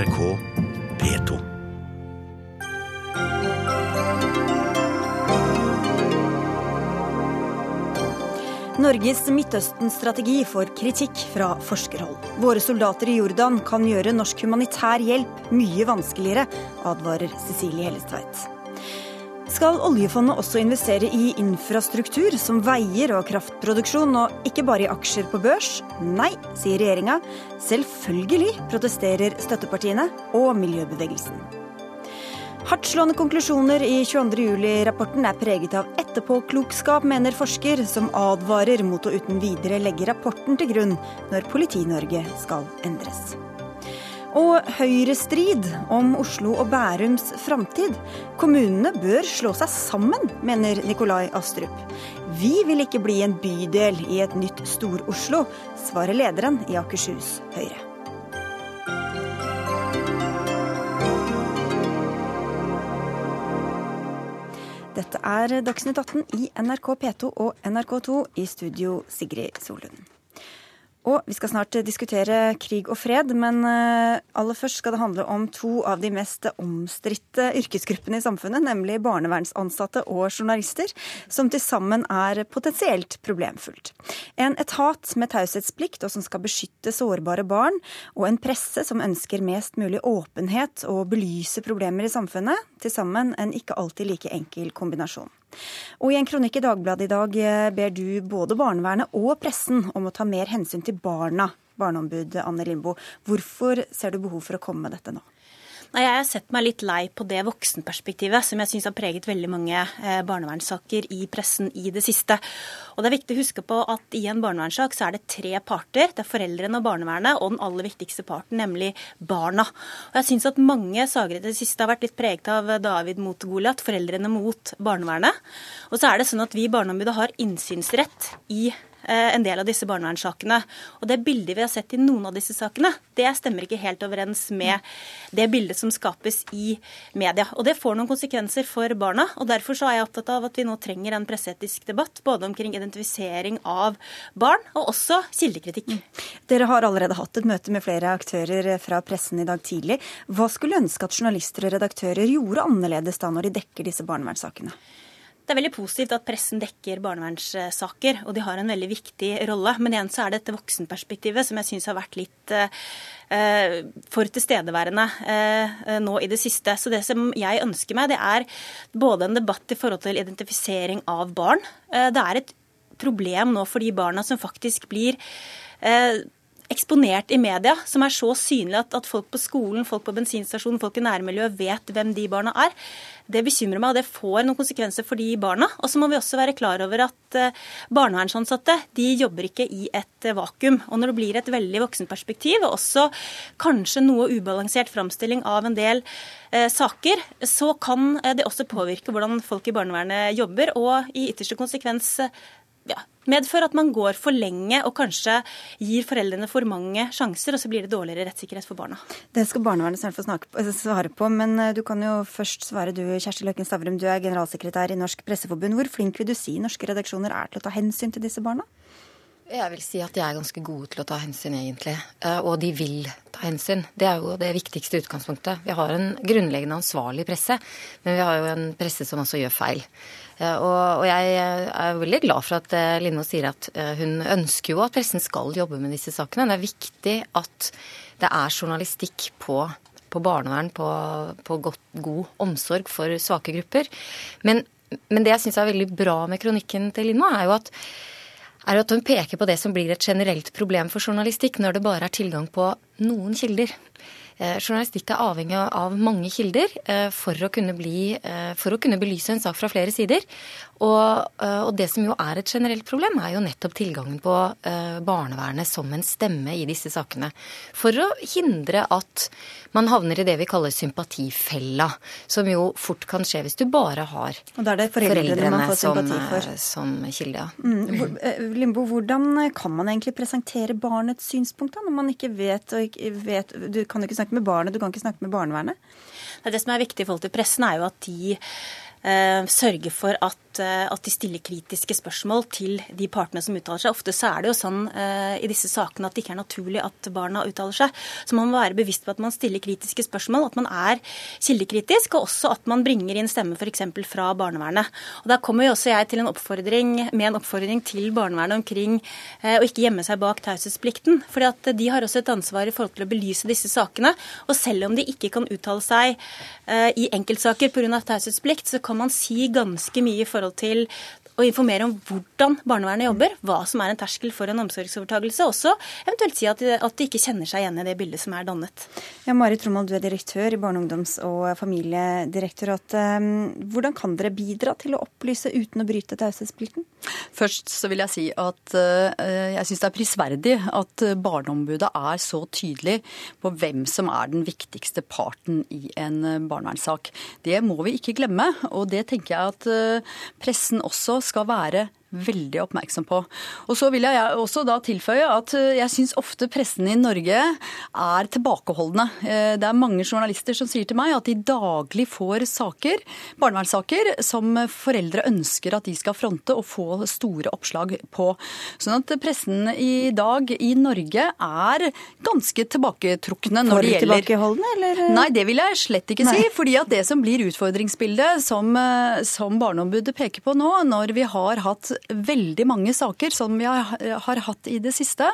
NRK P2. Norges Midtøsten-strategi får kritikk fra forskerhold. Våre soldater i Jordan kan gjøre norsk humanitær hjelp mye vanskeligere, advarer Cecilie Hellestveit. Skal oljefondet også investere i infrastruktur som veier og kraftproduksjon, og ikke bare i aksjer på børs? Nei, sier regjeringa. Selvfølgelig protesterer støttepartiene og miljøbevegelsen. Hardtslående konklusjoner i 22. juli-rapporten er preget av etterpåklokskap, mener forsker, som advarer mot å uten videre legge rapporten til grunn når Politi-Norge skal endres. Og høyrestrid om Oslo og Bærums framtid. Kommunene bør slå seg sammen, mener Nikolai Astrup. Vi vil ikke bli en bydel i et nytt Stor-Oslo, svarer lederen i Akershus Høyre. Dette er Dagsnytt 18 i NRK P2 og NRK2 i studio Sigrid Solund. Og vi skal snart diskutere krig og fred, men eh, aller først skal det handle om to av de mest omstridte yrkesgruppene i samfunnet, nemlig barnevernsansatte og journalister, som til sammen er potensielt problemfullt. En etat med taushetsplikt og som skal beskytte sårbare barn, og en presse som ønsker mest mulig åpenhet og belyse problemer i samfunnet. Til sammen en ikke alltid like enkel kombinasjon. Og I en kronikk i Dagbladet i dag eh, ber du både barnevernet og pressen om å ta mer hensyn til barna. Barneombud Anne Lindboe, hvorfor ser du behov for å komme med dette nå? Nei, Jeg har sett meg litt lei på det voksenperspektivet som jeg syns har preget veldig mange eh, barnevernssaker i pressen i det siste. Og Det er viktig å huske på at i en barnevernssak så er det tre parter. Det er foreldrene og barnevernet og den aller viktigste parten, nemlig barna. Og jeg syns at mange saker i det siste har vært litt preget av David mot Goliat, foreldrene mot barnevernet. Og så er det sånn at vi i Barneombudet har innsynsrett i Eh, en del av disse barnevernssakene. Og det bildet vi har sett i noen av disse sakene, det stemmer ikke helt overens med det bildet som skapes i media. Og det får noen konsekvenser for barna. og Derfor så er jeg opptatt av at vi nå trenger en presseetisk debatt både omkring identifisering av barn, og også kildekritikk. Mm. Dere har allerede hatt et møte med flere aktører fra pressen i dag tidlig. Hva skulle ønske at journalister og redaktører gjorde annerledes da når de dekker disse barnevernssakene? Det er veldig positivt at pressen dekker barnevernssaker, og de har en veldig viktig rolle. Men igjen så er det dette voksenperspektivet som jeg syns har vært litt uh, for tilstedeværende uh, nå i det siste. Så det som jeg ønsker meg, det er både en debatt i forhold til identifisering av barn. Uh, det er et problem nå for de barna som faktisk blir eksponert i media, som er så synlig at, at, folk på skolen, folk på bensinstasjonen, folk i nærmiljøet vet hvem de barna er. Det bekymrer meg, og det får noen konsekvenser for de barna. Og så må vi også være klar over at uh, barnevernsansatte de jobber ikke i et vakuum. Og når det blir et veldig voksenperspektiv, og også kanskje noe ubalansert framstilling av en del eh, saker, så kan det også påvirke hvordan folk i barnevernet jobber, og i ytterste konsekvens ja, medfører at man går for lenge og kanskje gir foreldrene for mange sjanser, og så blir det dårligere rettssikkerhet for barna. Det skal barnevernet snart få eh, svare på, men eh, du kan jo først svare du, Kjersti Løkken Stavrum. Du er generalsekretær i Norsk Presseforbund. Hvor flink vil du si norske redaksjoner er til å ta hensyn til disse barna? Jeg vil si at de er ganske gode til å ta hensyn, egentlig. Eh, og de vil ta hensyn. Det er jo det viktigste utgangspunktet. Vi har en grunnleggende ansvarlig presse, men vi har jo en presse som også gjør feil. Eh, og, jeg er veldig glad for at eh, Lindmo sier at hun ønsker jo at pressen skal jobbe med disse sakene. Det er viktig at det er journalistikk på på barnevern, på, på godt, god omsorg for svake grupper. Men, men det jeg syns er veldig bra med kronikken til Lindmo, er jo at er at hun peker på det som blir et generelt problem for journalistikk når det bare er tilgang på noen kilder. Eh, journalistikk er avhengig av mange kilder eh, for å, bli, eh, for å kunne, belyse en sak fra flere sider. Og, og, det som jo er et generelt problem, er jo nettopp tilgangen på barnevernet som en stemme i disse sakene. For å hindre at man havner i det vi kaller sympatifella, som jo fort kan skje hvis du bare har og det er det foreldrene, foreldrene som, som, kilde. Ja. Mm. Limbo, hvordan kan man egentlig presentere barnets synspunkt da, når man ikke vet og ikke vet Du kan jo ikke snakke med barnet, du kan ikke snakke med barnevernet? Det som er viktig i forhold til pressen, er jo at de eh, sørge for at Eh, at, de stiller kritiske spørsmål til de partene som uttaler seg. Ofte så er det jo sånn uh, i disse sakene at det ikke er naturlig at barna uttaler seg. Så man må være bevisst på at man stiller kritiske spørsmål, at man er kildekritisk, og også at man bringer inn stemme f.eks. fra barnevernet. Og Der kommer jo også jeg til en oppfordring, med en oppfordring til barnevernet omkring å ikke gjemme seg bak taushetsplikten. fordi at de har også et ansvar i forhold til å belyse disse sakene. Og selv om de ikke kan uttale seg i enkeltsaker pga. taushetsplikt, så kan man si ganske mye i forhold til å informere om hvordan barnevernet jobber, hva som er en terskel for en omsorgsovertakelse, og også eventuelt si at de, at de, ikke kjenner seg igjen i det bildet som er dannet. Ja, Marit Trommald, du er direktør i Barne-, ungdoms- og familiedirektoratet. Ehm, hvordan kan dere bidra til å opplyse uten å bryte taushetsplikten? Først så vil jeg si at uh, jeg syns det er prisverdig at Barneombudet er så tydelig på hvem som er den viktigste parten i en barnevernssak. Det må vi ikke glemme, og det tenker jeg at pressen også skal være veldig oppmerksom på. Og så vil jeg også da tilføye at eh, jeg syns ofte pressen i Norge er tilbakeholdne. Eh, det er mange journalister som sier til meg at de daglig får saker, barnevernssaker, som foreldre ønsker at de skal fronte og få store oppslag på. Sånn at pressen i dag i Norge er ganske tilbaketrukne når det gjelder tilbakeholdne, eller? Nei, det vil jeg slett ikke Nei. si. fordi at det som blir utfordringsbildet som, eh, som Barneombudet peker på nå, når vi har hatt veldig mange saker som vi har hatt i det siste.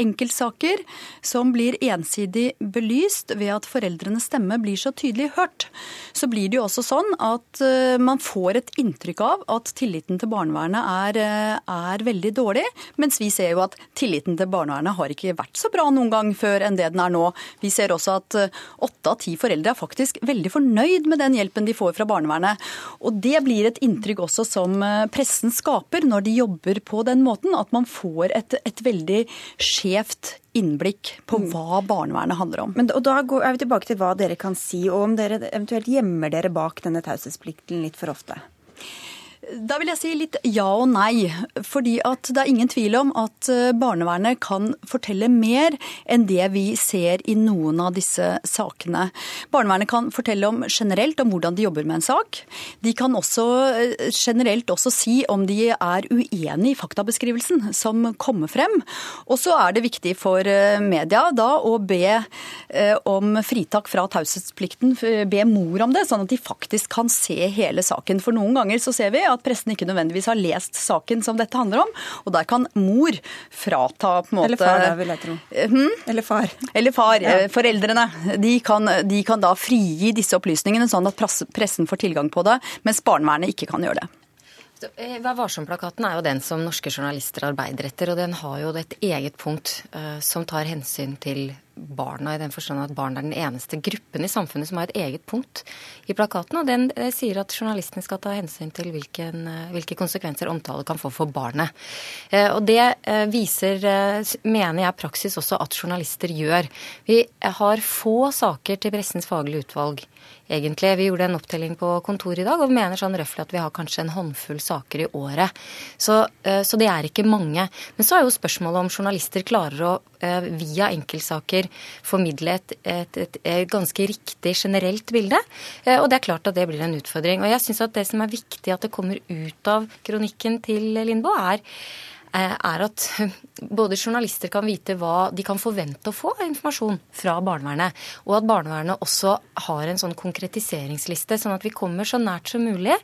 Enkeltsaker som blir ensidig belyst ved at foreldrenes stemme blir så tydelig hørt. Så blir det jo også sånn at eh, man får et inntrykk av at tilliten til barnevernet er, eh, er veldig dårlig, mens vi ser jo at tilliten til barnevernet har ikke vært så bra noen gang før enn det den er nå. Vi ser også at eh, åtte av ti foreldre er faktisk veldig fornøyd med den hjelpen de får fra barnevernet. Og det blir et inntrykk også som pressen skaper når de jobber på den måten, at man får et, et veldig skjevt innblikk på mm. hva barnevernet handler om. Men, og Da er vi tilbake til hva dere kan si, og om dere eventuelt gjemmer dere bak denne taushetsplikten litt for ofte. Da vil jeg si litt ja og nei. Fordi at det er ingen tvil om at eh, barnevernet kan fortelle mer enn det vi ser i noen av disse sakene. Barnevernet kan fortelle om generelt om hvordan de jobber med en sak. De kan også eh, generelt også si om de er uenig i faktabeskrivelsen som kommer frem. Og så er det viktig for eh, media da å be om fritak fra taushetsplikten, be mor om det, sånn at de faktisk kan se hele saken. For noen ganger så ser vi at pressen ikke nødvendigvis har lest saken som dette handler om. Og der kan mor frata på en måte Eller far, da, vil jeg tro. Hmm? Eller far. Eller far. Ja. Eh, foreldrene. De kan, de kan da frigi disse opplysningene, sånn at pressen får tilgang på det, mens barnevernet ikke kan gjøre det. Eh, Vær varsom-plakaten er jo den som norske journalister arbeider etter, og den har jo et eget punkt uh, som tar hensyn til barna, i den forstand at barn er den eneste gruppen i samfunnet som har et eget punkt i plakaten. Og den eh, sier at journalistene skal ta hensyn til hvilken, eh, hvilke konsekvenser omtale kan få for barnet. Eh, og det viser, mener jeg, praksis også at journalister gjør. Vi har få saker til Pressens faglige utvalg egentlig. Vi gjorde en opptelling på kontoret i dag og vi mener sånn røftlig at vi har kanskje en håndfull saker i året. Så, så, det er ikke mange. Men så er jo spørsmålet om journalister klarer å via enkeltsaker formidle et, et, et, et, ganske riktig generelt bilde. Eh, og det er klart at det blir en utfordring. Og jeg syns at det som er viktig at det kommer ut av kronikken til Lindboe, er eh, er at både journalister kan vite hva de kan forvente å få av informasjon fra barnevernet, og at barnevernet også har en sånn konkretiseringsliste, sånn at vi kommer så nært som mulig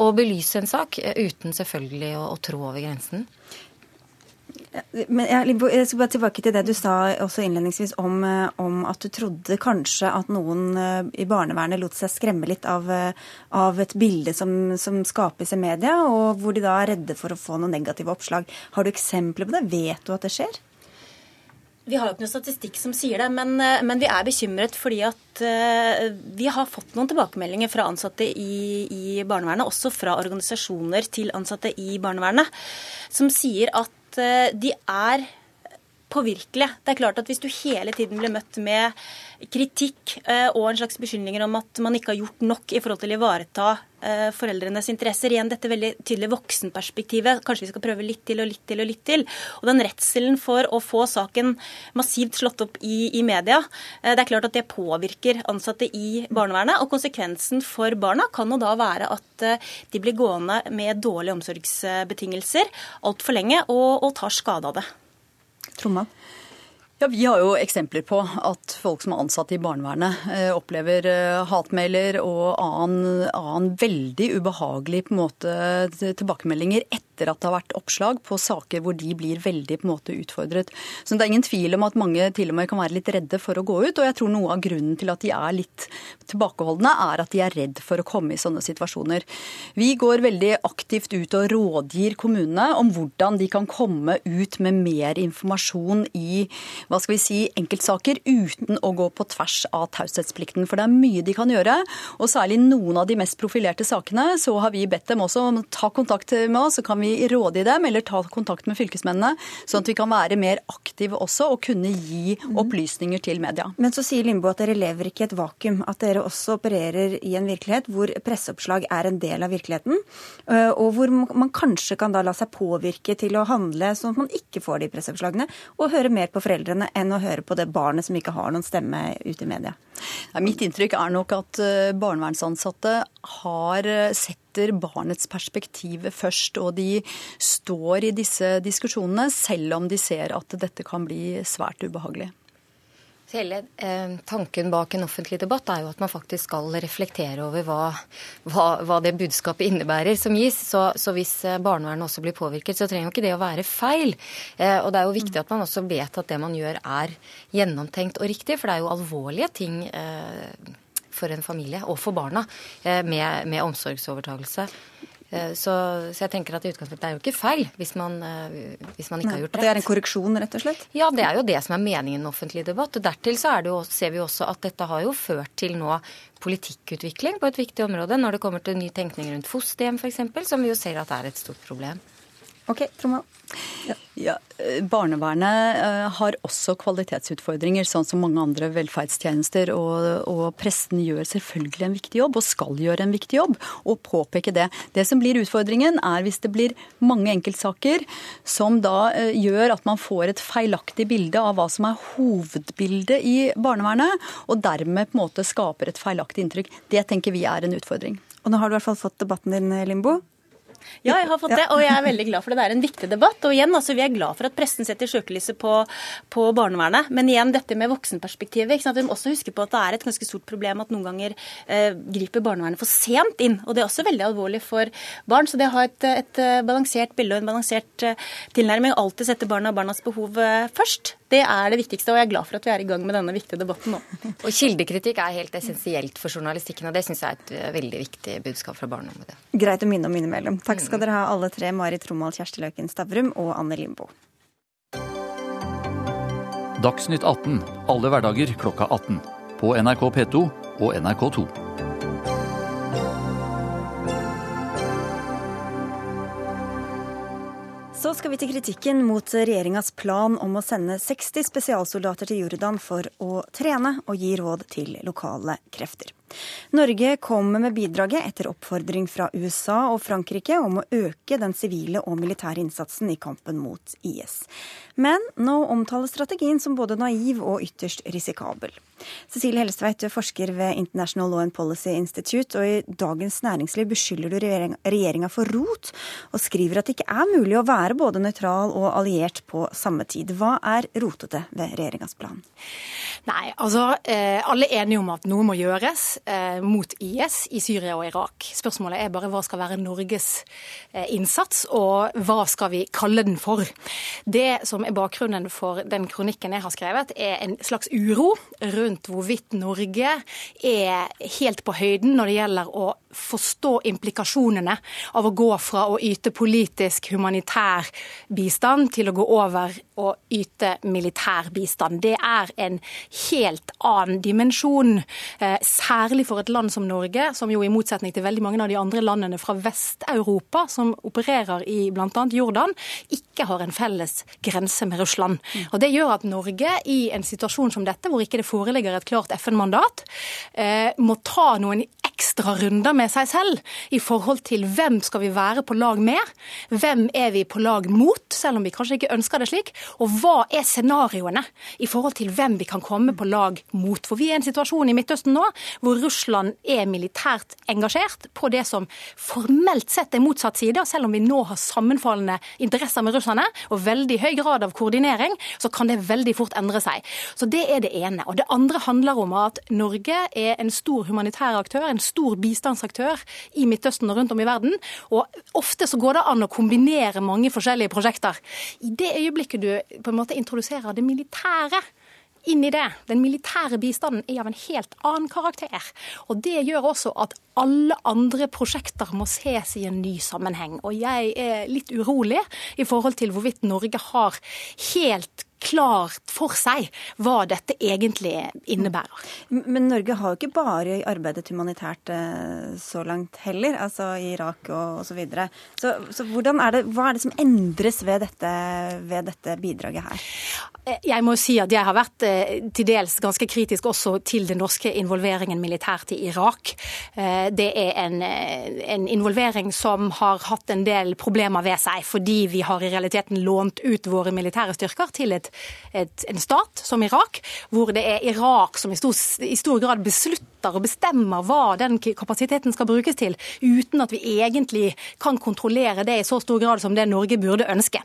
å belyse en sak, eh, uten selvfølgelig å, å trå over grensen. Men jeg, jeg skal bare tilbake til det du sa også innledningsvis om, eh, om, at du trodde kanskje at noen eh, i barnevernet lot seg skremme litt av, eh, av et bilde som, som, skapes i media, og hvor de da er redde for å få noen negative oppslag. Har du eksempler på det? Vet du at det skjer? Vi har jo ikke noe statistikk som sier det, men, men, vi er bekymret fordi at uh, vi har fått noen tilbakemeldinger fra ansatte i, i, barnevernet, også fra organisasjoner til ansatte i barnevernet, som sier at uh, de er påvirkelige. Det er klart at Hvis du hele tiden blir møtt med kritikk eh, og en slags beskyldninger om at man ikke har gjort nok i forhold til å ivareta eh, foreldrenes interesser. Igjen dette veldig tydelige voksenperspektivet. Kanskje vi skal prøve litt til og litt til og litt til. Og den redselen for å få saken massivt slått opp i, i media, eh, det er klart at det påvirker ansatte i barnevernet. Og konsekvensen for barna kan jo da være at de blir gående med dårlige omsorgsbetingelser altfor lenge og, og tar skade av det. Tromma. Ja, Vi har jo eksempler på at folk som er ansatt i barnevernet eh, opplever eh, hatmailer og annen, annen veldig ubehagelig måte, tilbakemeldinger etter at det har vært oppslag på saker hvor de blir veldig på en måte utfordret. Så Det er ingen tvil om at mange til og med kan være litt redde for å gå ut. Og jeg tror noe av grunnen til at de er litt tilbakeholdne, er at de er redd for å komme i sånne situasjoner. Vi går veldig aktivt ut og rådgir kommunene om hvordan de kan komme ut med mer informasjon i hva skal vi si, enkeltsaker uten å gå på tvers av taushetsplikten. For det er mye de kan gjøre. Og særlig noen av de mest profilerte sakene så har vi bedt dem også om å ta kontakt med oss, så kan vi råde i dem, eller ta kontakt med fylkesmennene. Sånn at vi kan være mer aktive også og kunne gi mhm. opplysninger til media. Men så sier Limbo at dere lever ikke i et vakuum. At dere også opererer i en virkelighet hvor presseoppslag er en del av virkeligheten. Øh, og hvor man kanskje kan da la seg påvirke til å handle sånn at man ikke får de presseoppslagene, og høre mer på foreldrene enn å høre på det barnet som ikke har noen stemme ute i media? Mitt inntrykk er nok at eh, barnevernsansatte har eh, setter barnets perspektiv først, og de står i disse diskusjonene selv om de ser at dette kan bli svært ubehagelig. Hele eh, tanken bak en offentlig debatt er jo at man faktisk skal reflektere over hva, hva, hva det budskapet innebærer som gis. Så, så hvis eh, barnevernet også blir påvirket, så trenger jo ikke det å være feil. Eh, og det er jo viktig at man også vet at det man gjør er gjennomtenkt og riktig, for det er jo alvorlige ting eh, for en familie og for barna eh, med, med omsorgsovertagelse. Eh, så, så, jeg tenker at i utgangspunktet er jo ikke feil hvis man, eh, hvis man ikke har gjort rett. Det er en korreksjon, rett og slett? Ja, det er jo det som er meningen med offentlig debatt. Og dertil så jo, ser vi også at dette har jo ført til nå politikkutvikling på et viktig område når det kommer til ny tenkning rundt fosterhjem f.eks., som vi jo ser at er et stort problem. Ok, Troma. Ja. Ja, eh, barnevernet eh, har også kvalitetsutfordringer, sånn som mange andre velferdstjenester. Og, og, presten gjør selvfølgelig en viktig jobb, og skal gjøre en viktig jobb, og påpeke det. Det som blir utfordringen, er hvis det blir mange enkeltsaker som da eh, gjør at man får et feilaktig bilde av hva som er hovedbildet i barnevernet, og dermed på en måte skaper et feilaktig inntrykk. Det tenker vi er en utfordring. Og nå har du i hvert fall fått debatten din, Limbo. Ja, jeg har fått det, og jeg er veldig glad for det. Det er en viktig debatt. Og igjen, altså, vi er glad for at pressen setter søkelyset på, på, barnevernet. Men igjen, dette med voksenperspektivet. Ikke sant? Vi må også huske på at det er et ganske stort problem at noen ganger eh, griper barnevernet for sent inn. Og det er også veldig alvorlig for barn. Så det å ha et, et balansert bilde og en balansert eh, tilnærming, alltid sette barna og barnas behov eh, først, det er det viktigste, og jeg er glad for at vi er i gang med denne viktige debatten nå. Og Kildekritikk er helt essensielt for journalistikken, og det syns jeg er et eh, veldig viktig budskap fra Barneombudet. Greit å minne om innimellom. Takk skal dere ha alle tre, Marit Trommald, Kjersti Løken Stavrum og Anne Limbo. Dagsnytt 18 alle hverdager klokka 18. På NRK P2 og NRK2. Skal vi til kritikken mot regjeringas plan om å sende 60 spesialsoldater til Jordan for å trene og gi råd til lokale krefter. Norge kommer med bidraget etter oppfordring fra USA og Frankrike om å øke den sivile og militære innsatsen i kampen mot IS. Men nå omtales strategien som både naiv og ytterst risikabel. Cecilie Hellestveit, du er forsker ved International Law and Policy Institute, og i Dagens Næringsliv beskylder du regjeringa for rot, og skriver at det ikke er mulig å være både nøytral og alliert på samme tid. Hva er rotete ved regjeringas plan? Nei, altså eh, alle er enige om at noe må gjøres mot IS i Syria og Irak. Spørsmålet er bare hva skal være Norges eh, innsats, og hva skal vi kalle den for. Det som er bakgrunnen for den kronikken jeg har skrevet, er en slags uro rundt hvorvidt Norge er helt på høyden når det gjelder å forstå implikasjonene av å gå fra å yte politisk humanitær bistand til å gå over og yte militær bistand. Det er en helt annen dimensjon, eh, særlig for et land som Norge, som jo i motsetning til veldig mange av de andre landene fra Vest-Europa, som opererer i bl.a. Jordan, ikke har en felles grense med Russland. Og Det gjør at Norge, i en situasjon som dette, hvor ikke det foreligger et klart FN-mandat, eh, må ta noen ekstra runder med seg selv i forhold til hvem skal vi være på lag med, hvem er vi på lag mot, selv om vi kanskje ikke ønsker det slik, og hva er scenarioene i forhold til hvem vi kan komme på lag mot. For vi er i en situasjon i Midtøsten nå hvor Russland er militært engasjert på det som formelt sett er motsatt side, og selv om vi nå har sammenfallende interesser med russerne og veldig høy grad av koordinering, så kan det veldig fort endre seg. Så det er det ene. Og det andre handler om at Norge er en stor humanitær aktør, en stor bistandsaktør i Midtøsten og rundt om i verden. Og ofte så går det an å kombinere mange forskjellige prosjekter. I det øyeblikket du på en måte introduserer det militære inn i det. Den militære bistanden er av en helt annen karakter. Og Det gjør også at alle andre prosjekter må ses i en ny sammenheng. Og jeg er litt urolig i forhold til hvorvidt Norge har helt klart for seg hva dette egentlig innebærer. Men Norge har jo ikke bare arbeidet humanitært eh, så langt heller, altså i Irak og osv. Så, videre. så Så hvordan er det, hva er det som endres ved dette, ved dette bidraget her? Eh, jeg må si at jeg har vært eh, til dels ganske kritisk også til den norske involveringen militært i Irak. Det er en, en involvering som har hatt en del problemer ved seg, fordi vi har i realiteten lånt ut våre militære styrker til et et, en stat som Irak, hvor det er Irak som i stor, i stor grad beslutter og bestemmer hva den kapasiteten skal brukes til, uten at vi egentlig kan kontrollere det i så stor grad som det Norge burde ønske.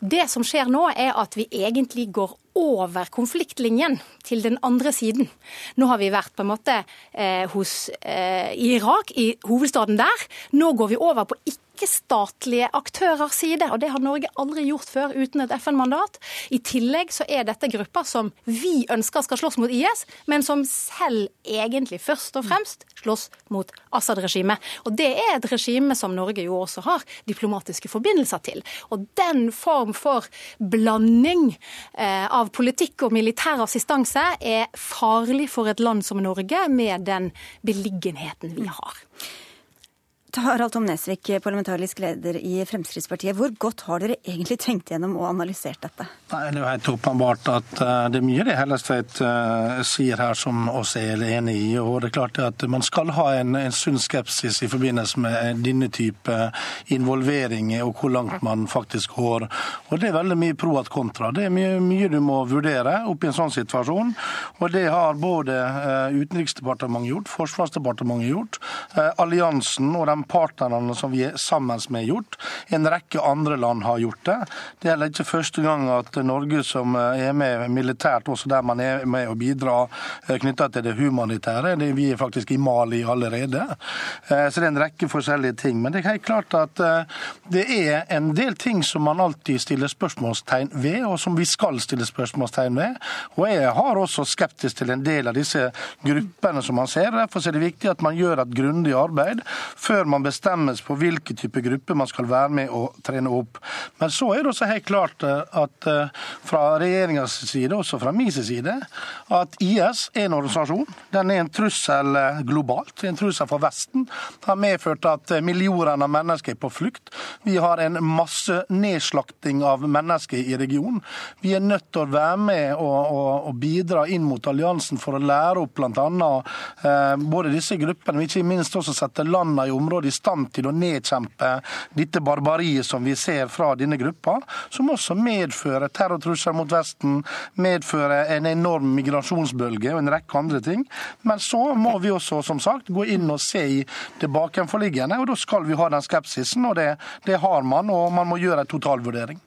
Det som skjer nå, er at vi egentlig går over konfliktlinjen til den andre siden. Nå har vi vært på en måte eh, hos, eh, i Irak, i hovedstaden der. Nå går vi over på ikke ikke-statlige aktørers side, og det har Norge aldri gjort før uten et FN-mandat. I tillegg så er dette grupper som vi ønsker skal slåss mot IS, men som selv egentlig først og fremst slåss mot Assad-regimet. Og det er et regime som Norge jo også har diplomatiske forbindelser til. Og den form for blanding eh, av politikk og militær assistanse er farlig for et land som Norge, med den beliggenheten vi har. Harald Tom Nesvik, parlamentarisk leder i Fremskrittspartiet. Hvor godt har dere egentlig tenkt gjennom og analysert dette? Nei, det er jo helt åpenbart at eh, det er mye det Hellestveit uh, sier her som oss er enig i. og det er klart at Man skal ha en, en sunn skepsis i forbindelse med denne type involvering og hvor langt man faktisk går. Og Det er veldig mye pro at kontra. Det er mye, mye du må vurdere oppi en sånn situasjon. og Det har både uh, Utenriksdepartementet gjort, Forsvarsdepartementet gjort, alliansen og de partnerne som vi er sammen med, gjort. En rekke andre land har gjort det. Det er ikke første gang at Norge som er med militært, også der man er med å bidra eh, knytta til det humanitære. Vi er faktisk i Mali allerede. Eh, så det er en rekke forskjellige ting. Men det er helt klart at eh, det er en del ting som man alltid stiller spørsmålstegn ved, og som vi skal stille spørsmålstegn ved. Og jeg har også skeptisk til en del av disse gruppene som man ser. Derfor er det viktig at man gjør et grundig arbeid før man man bestemmes på hvilke type grupper man skal være med og trene opp. Men så er det også helt klart eh, at eh, fra regjeringas side, også fra min side, at IS er en organisasjon. Den er en trussel eh, globalt, en trussel for Vesten. Det har medført at millioner av mennesker er på flukt. Vi har en masse nedslakting av mennesker i regionen. Vi er nødt til å være med og, og, og bidra inn mot alliansen for å lære opp bl.a. Eh, både disse gruppene, men ikke minst også sette landene i området i stand til å nedkjempe dette barbariet som vi ser fra denne gruppa, som også medfører terrortrusler mot Vesten, medfører en enorm migrasjonsbølge og en rekke andre ting. Men så må vi også, som sagt, gå inn og se i det bakenforliggende, og da skal vi ha den skepsisen, og det, det har man, og man må gjøre en totalvurdering.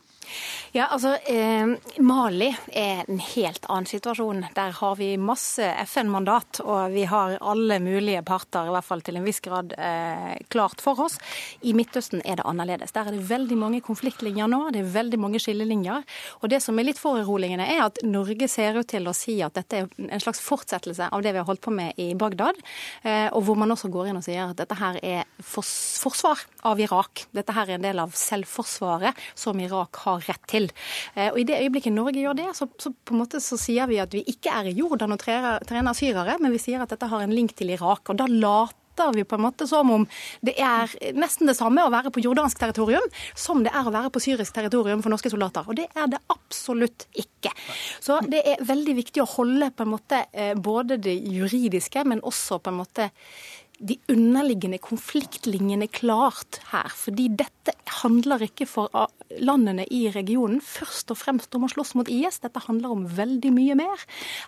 Ja, altså eh, Mali er en helt annen situasjon. Der har vi masse FN-mandat, og vi har alle mulige parter, i hvert fall til en viss grad, eh, klart for oss. I Midtøsten er det annerledes. Der er det veldig mange konfliktlinjer nå, det er veldig mange skillelinjer. Og det som er litt foruroligende, er at Norge ser ut til å si at dette er en slags fortsettelse av det vi har holdt på med i Bagdad, eh, og hvor man også går inn og sier at dette her er forsvar av Irak. Dette her er en del av selvforsvaret som Irak har rett til. Eh, og I det øyeblikket Norge gjør det, så, så på en måte så sier vi at vi ikke er i Jordan og trener, trener syrere, men vi sier at dette har en link til Irak. og da later vi på en måte som om det er nesten det samme å være på jordansk territorium som det er å være på syrisk territorium for norske soldater. Og det er det absolutt ikke. Så det er veldig viktig å holde på en måte eh, både det juridiske, men også på en måte de underliggende konfliktlinjene klart her. Fordi dette handler ikke for landene i regionen først og fremst om å slåss mot IS. Dette handler om veldig mye mer.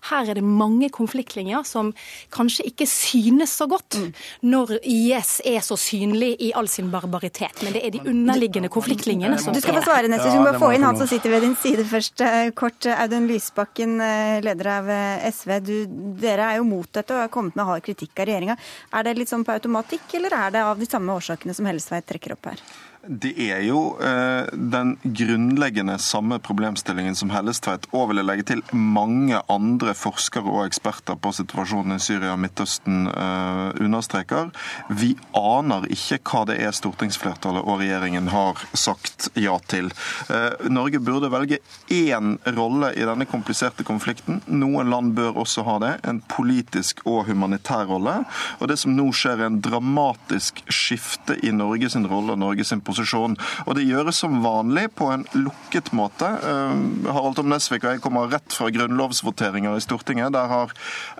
Her er det mange konfliktlinjer som kanskje ikke synes så godt mm. når IS er så synlig i all sin barbaritet. Men det er de underliggende konfliktlinjene som Du skal få svare, Nessie. Du må få inn han som sitter ved din side først. Eh, kort, Audun Lysbakken, eh, leder av eh, SV. Du, dere er jo mot dette og har kommet med hard kritikk av regjeringa. Er det litt sånn på automatikk, eller er det av de samme årsakene som Hellesveit trekker opp her? Det er jo eh, den grunnleggende samme problemstillingen som Hellestveit og vil jeg legge til mange andre forskere og eksperter på situasjonen i Syria og Midtøsten eh, understreker. Vi aner ikke hva det er stortingsflertallet og regjeringen har sagt ja til. Eh, Norge burde velge én rolle i denne kompliserte konflikten. Noen land bør også ha det. En politisk og humanitær rolle. Og det som nå skjer, er en dramatisk skifte i Norges rolle og Norges posisjon posisjon. Og det gjøres som vanlig på en lukket måte. Eh, Harald Tom Nesvik og jeg kommer rett fra grunnlovsvoteringer i Stortinget. Der har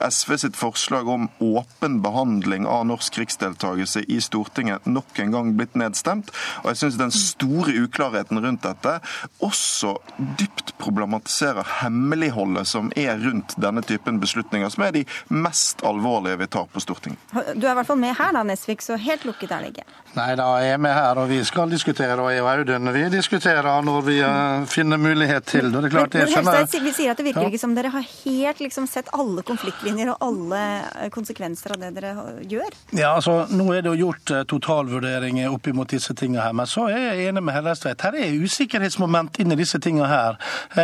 SV sitt forslag om åpen behandling av norsk krigsdeltakelse i Stortinget nok en gang blitt nedstemt. Og jeg syns den store uklarheten rundt dette også dypt problematiserer hemmeligholdet som er rundt denne typen beslutninger, som er de mest alvorlige vi tar på Stortinget. Du er i hvert fall med her da, Nesvik, så helt lukket er det ikke. Nei da, jeg er med her, og vi skal skal diskutere, og jeg og Audun vi diskuterer når vi uh, finner mulighet til det. det, klart, jeg skjønner... Vi sier at det virker ikke som dere har helt liksom, sett alle konfliktlinjer og alle eh, konsekvenser av det dere gjør? Ja, altså, Nå er det jo gjort uh, totalvurderinger opp mot disse tingene her, men så er jeg enig med Hellestveit. Her er usikkerhetsmoment inni disse tingene her,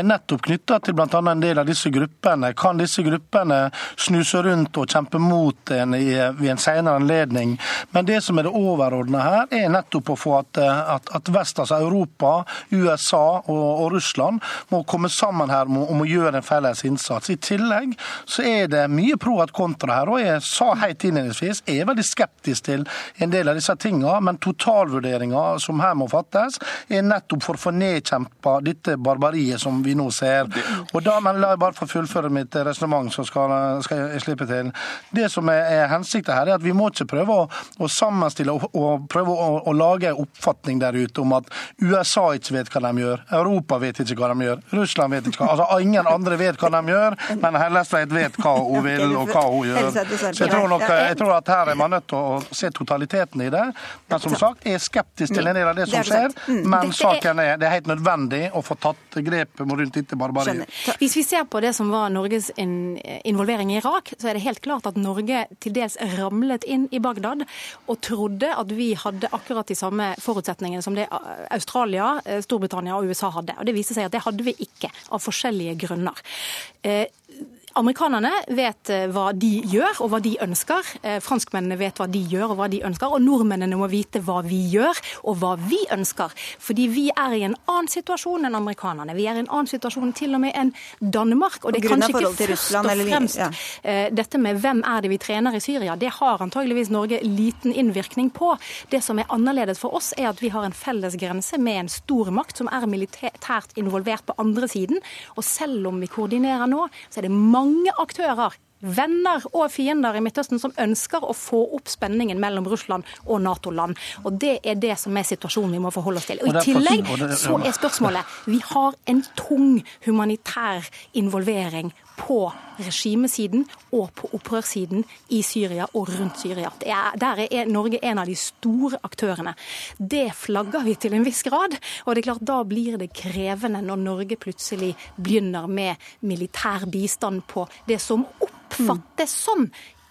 nettopp knytta til bl.a. en del av disse gruppene. Kan disse gruppene snuse rundt og kjempe mot en i, ved en senere anledning? Men det som er det overordna her, er nettopp å få at at, at vest, altså Europa, USA og, og, Russland må komme sammen her om å gjøre en felles innsats. I tillegg så er det mye pro at kontra her. og Jeg sa helt innledningsvis jeg er veldig skeptisk til en del av disse tingene, men totalvurderinga som her må fattes, er nettopp for å få nedkjempa dette barbariet som vi nå ser. Og da, men La jeg bare få fullføre mitt resonnement, så skal, skal, jeg slippe til. Det som er, er hensikten her, er at vi må ikke prøve å, å sammenstille og, og prøve å, å lage oppfatning oppfatning der ute om at USA ikke vet hva de gjør, Europa vet ikke hva de gjør, Russland vet ikke hva Altså ingen andre vet hva de gjør, men Hellestveit vet hva hun vil og hva hun gjør. Så jeg tror, nok, jeg tror at her er man nødt til å se totaliteten i det. Men som sagt, jeg er skeptisk til en del av det som skjer. Mm. Men saken er det er helt nødvendig å få tatt grep rundt dette barbariet. Hvis vi ser på det som var Norges involvering i Irak, så er det helt klart at Norge til dels ramlet inn i Bagdad og trodde at vi hadde akkurat de samme forutsetningene forutsetningene som det Australia, eh, Storbritannia og USA hadde. Og Det viste seg at det hadde vi ikke, av forskjellige grunner. Amerikanerne vet eh, hva de gjør og hva de ønsker. Eh, franskmennene vet hva de gjør og hva de ønsker. Og nordmennene må vite hva vi gjør og hva vi ønsker. Fordi vi er i en annen situasjon enn amerikanerne. Vi er i en annen situasjon til og med enn Danmark. Og det er kanskje ikke først og fremst ja. Eh, dette med hvem er det vi trener i Syria. Det har antageligvis Norge liten innvirkning på. Det som er annerledes for oss, er at vi har en felles grense med en stor makt som er militært involvert på andre siden. Og selv om vi koordinerer nå, så er det mange mange aktører venner og fiender i Midtøsten som ønsker å få opp spenningen mellom Russland og Nato-land. Og Det er det som er situasjonen vi må forholde oss til. Og I tillegg så er spørsmålet Vi har en tung humanitær involvering på regimesiden og på opprørssiden i Syria og rundt Syria. Er, der er Norge en av de store aktørene. Det flagger vi til en viss grad. Og det er klart da blir det krevende når Norge plutselig begynner med militær bistand på det som oppfattes som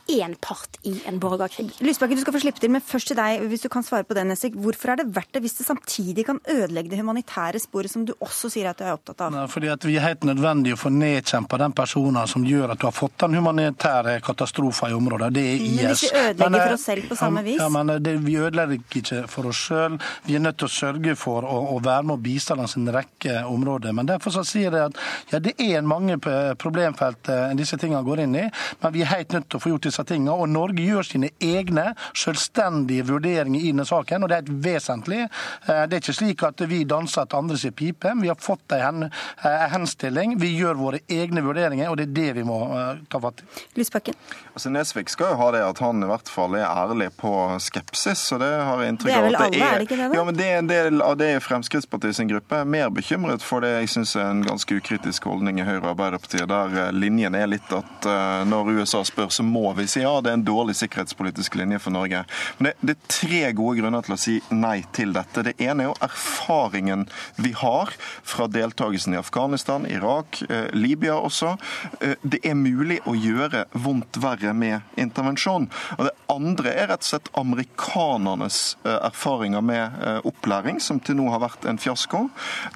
én part i en borgerkrig. Lysbakken, du skal få slippe til, men først til deg, hvis du kan svare på det, Nesvik. Hvorfor er det verdt det hvis det samtidig kan ødelegge det humanitære sporet, som du også sier at du er opptatt av? Fordi at Vi er helt nødvendig å få nedkjempa den personen som gjør at du har fått den humanitære katastrofen i området. Det er IS. Men hvis vi ødelegger men, for oss selv på samme vis? Ja, men det, Vi ødelegger ikke for oss sjøl. Vi er nødt til å sørge for å, å være med og bistå langs en rekke områder. Men Derfor så sier jeg at ja, det er mange problemfelt eh, disse tingene går inn i, men vi er helt nødt til å få gjort disse tingene. Og Norge gjør sine egne selvstendige vurderinger i denne saken, og det er helt vesentlig. Eh, det er ikke slik at vi danser etter andres pipe. Vi har fått en eh, henstilling. Vi gjør våre egne vurderinger, og det er det vi må eh, ta fatt i. Lysbakken. Altså, Nesvik skal jo ha det at han i hvert fall er ærlig på skepsis, og det har jeg inntrykk av at det er. vel alle, er det ikke det? Da? Ja, men det er en del av det i Fremskrittspartiet sin gruppe. er mer bekymret for det jeg syns er en ganske ukritisk holdning i Høyre og Arbeiderpartiet, der linjen er litt at når USA spør, så må vi si ja det er en dårlig sikkerhetspolitisk linje for Norge. Men det, det, er tre gode grunner til å si nei til dette. Det ene er jo erfaringen vi har fra deltakelsen i Afghanistan, Irak, eh, Libya også. Eh, det er mulig å gjøre vondt verre med intervensjon. Og Det andre er rett og slett amerikanernes eh, erfaringer med eh, opplæring, som til nå har vært en fiasko.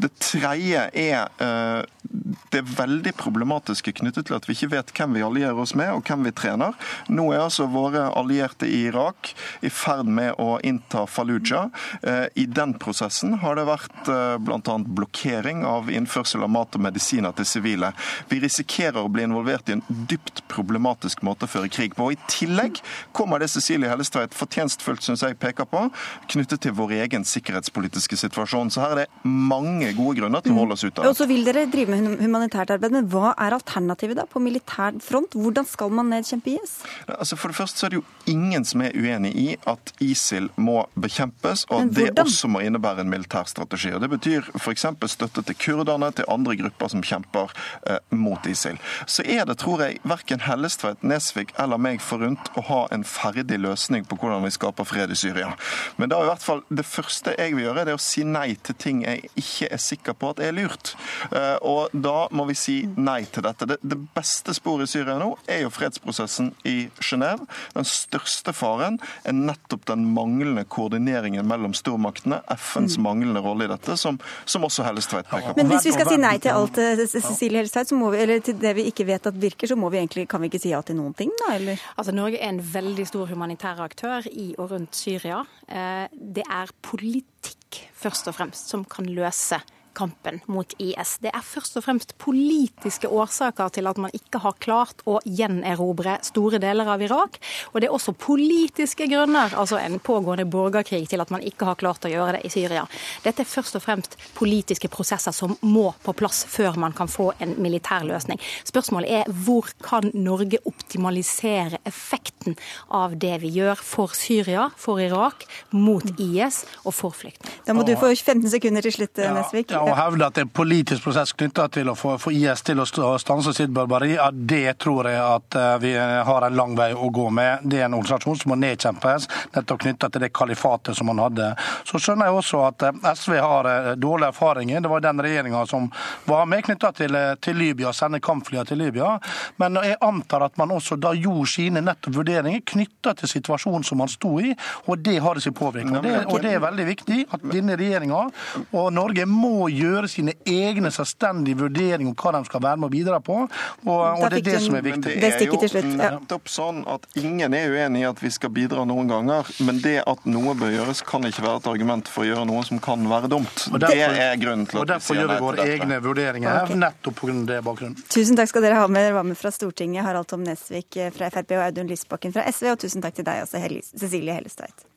Det tredje er eh, det veldig problematiske knyttet til at vi ikke vet hvem vi allierer oss med, og hvem vi trener. Nå er altså våre allierte i Irak i ferd med å innta Fallujah. Eh, I den prosessen har det vært eh, bl.a. blokkering av innførsel av mat og medisiner til sivile. Vi risikerer å bli involvert i en dypt problematisk måte å føre krig på. Og I tillegg kommer det Cecilie Hellestveit fortjenstfullt synes jeg peker på, knyttet til vår egen sikkerhetspolitiske situasjon. Så her er det mange gode grunner til å holde oss ute. Og så vil dere drive med humanitært arbeid, men hva er alternativet da på militær front? Hvordan skal man nedkjempe IS? Altså for det første så er det jo ingen som er uenig i at ISIL må bekjempes, og at det også må innebære en militær strategi. Og Det betyr f.eks. støtte til kurderne, til andre grupper som kjemper eh, mot ISIL. Så er det, tror jeg, verken Hellestveit, Nesvik eller meg forunt å ha en ferdig løsning på hvordan vi skaper fred i Syria. Men da i hvert fall det første jeg vil gjøre, det er å si nei til ting jeg ikke er sikker på at er lurt. Eh, og da må vi si nei til dette. Det, det beste sporet i Syria nå er jo fredsprosessen i Genéve. Den største faren er nettopp den manglende koordineringen mellom stormaktene, FNs mm. manglende rolle i dette, som, som også Hellestveit peker på. Men hvis vi skal si nei til alt, eh, Cecilie Hellestveit, eller til det vi ikke vet at virker, så må vi egentlig, kan vi ikke si ja til noen ting, da? Eller? Altså, Norge er en veldig stor humanitær aktør i og rundt Syria. Eh, det er politikk først og fremst som kan løse kampen mot IS. Det er først og fremst politiske årsaker til at man ikke har klart å gjenerobre store deler av Irak. Og det er også politiske grunner, altså en pågående borgerkrig, til at man ikke har klart å gjøre det i Syria. Dette er først og fremst politiske prosesser som må på plass før man kan få en militær løsning. Spørsmålet er hvor kan Norge optimalisere effekten av det vi gjør for Syria, for Irak, mot IS og for flyktninger. Da må du få 15 sekunder til slutt, Nesvik. Ja, å hevde at det er en politisk prosess knytta til å få, få, IS til å stanse sitt barbari, ja, det tror jeg at eh, vi har en lang vei å gå med. Det er en organisasjon som må nedkjempes, nettopp knytta til det kalifatet som man hadde. Så skjønner jeg også at eh, SV har eh, dårlige erfaringer. Det var den regjeringa som var med knytta til, til Libya, sende kampflyene til Libya. Men jeg antar at man også da gjorde sine nettopp vurderinger knytta til situasjonen som man sto i, og det har sin påvirkning. Og det er veldig viktig at denne regjeringa og Norge må gjøre sine egne selvstendige vurderinger om hva de skal være med å bidra på. Og, og det er det som er viktig. Det er jo nettopp sånn at ingen er uenig i at vi skal bidra noen ganger, men det at noe bør gjøres, kan ikke være et argument for å gjøre noe som kan være dumt. Og derfor, det er grunnen til at vi sier nei til dette. Og derfor gjør vi våre egne vurderinger her, okay. nettopp pga. det bakgrunnen. Tusen takk skal dere ha med. Dere var med fra Stortinget, Harald Tom Nesvik fra Frp og Audun Lysbakken fra SV, og tusen takk til deg også, Cecilie Hellestveit.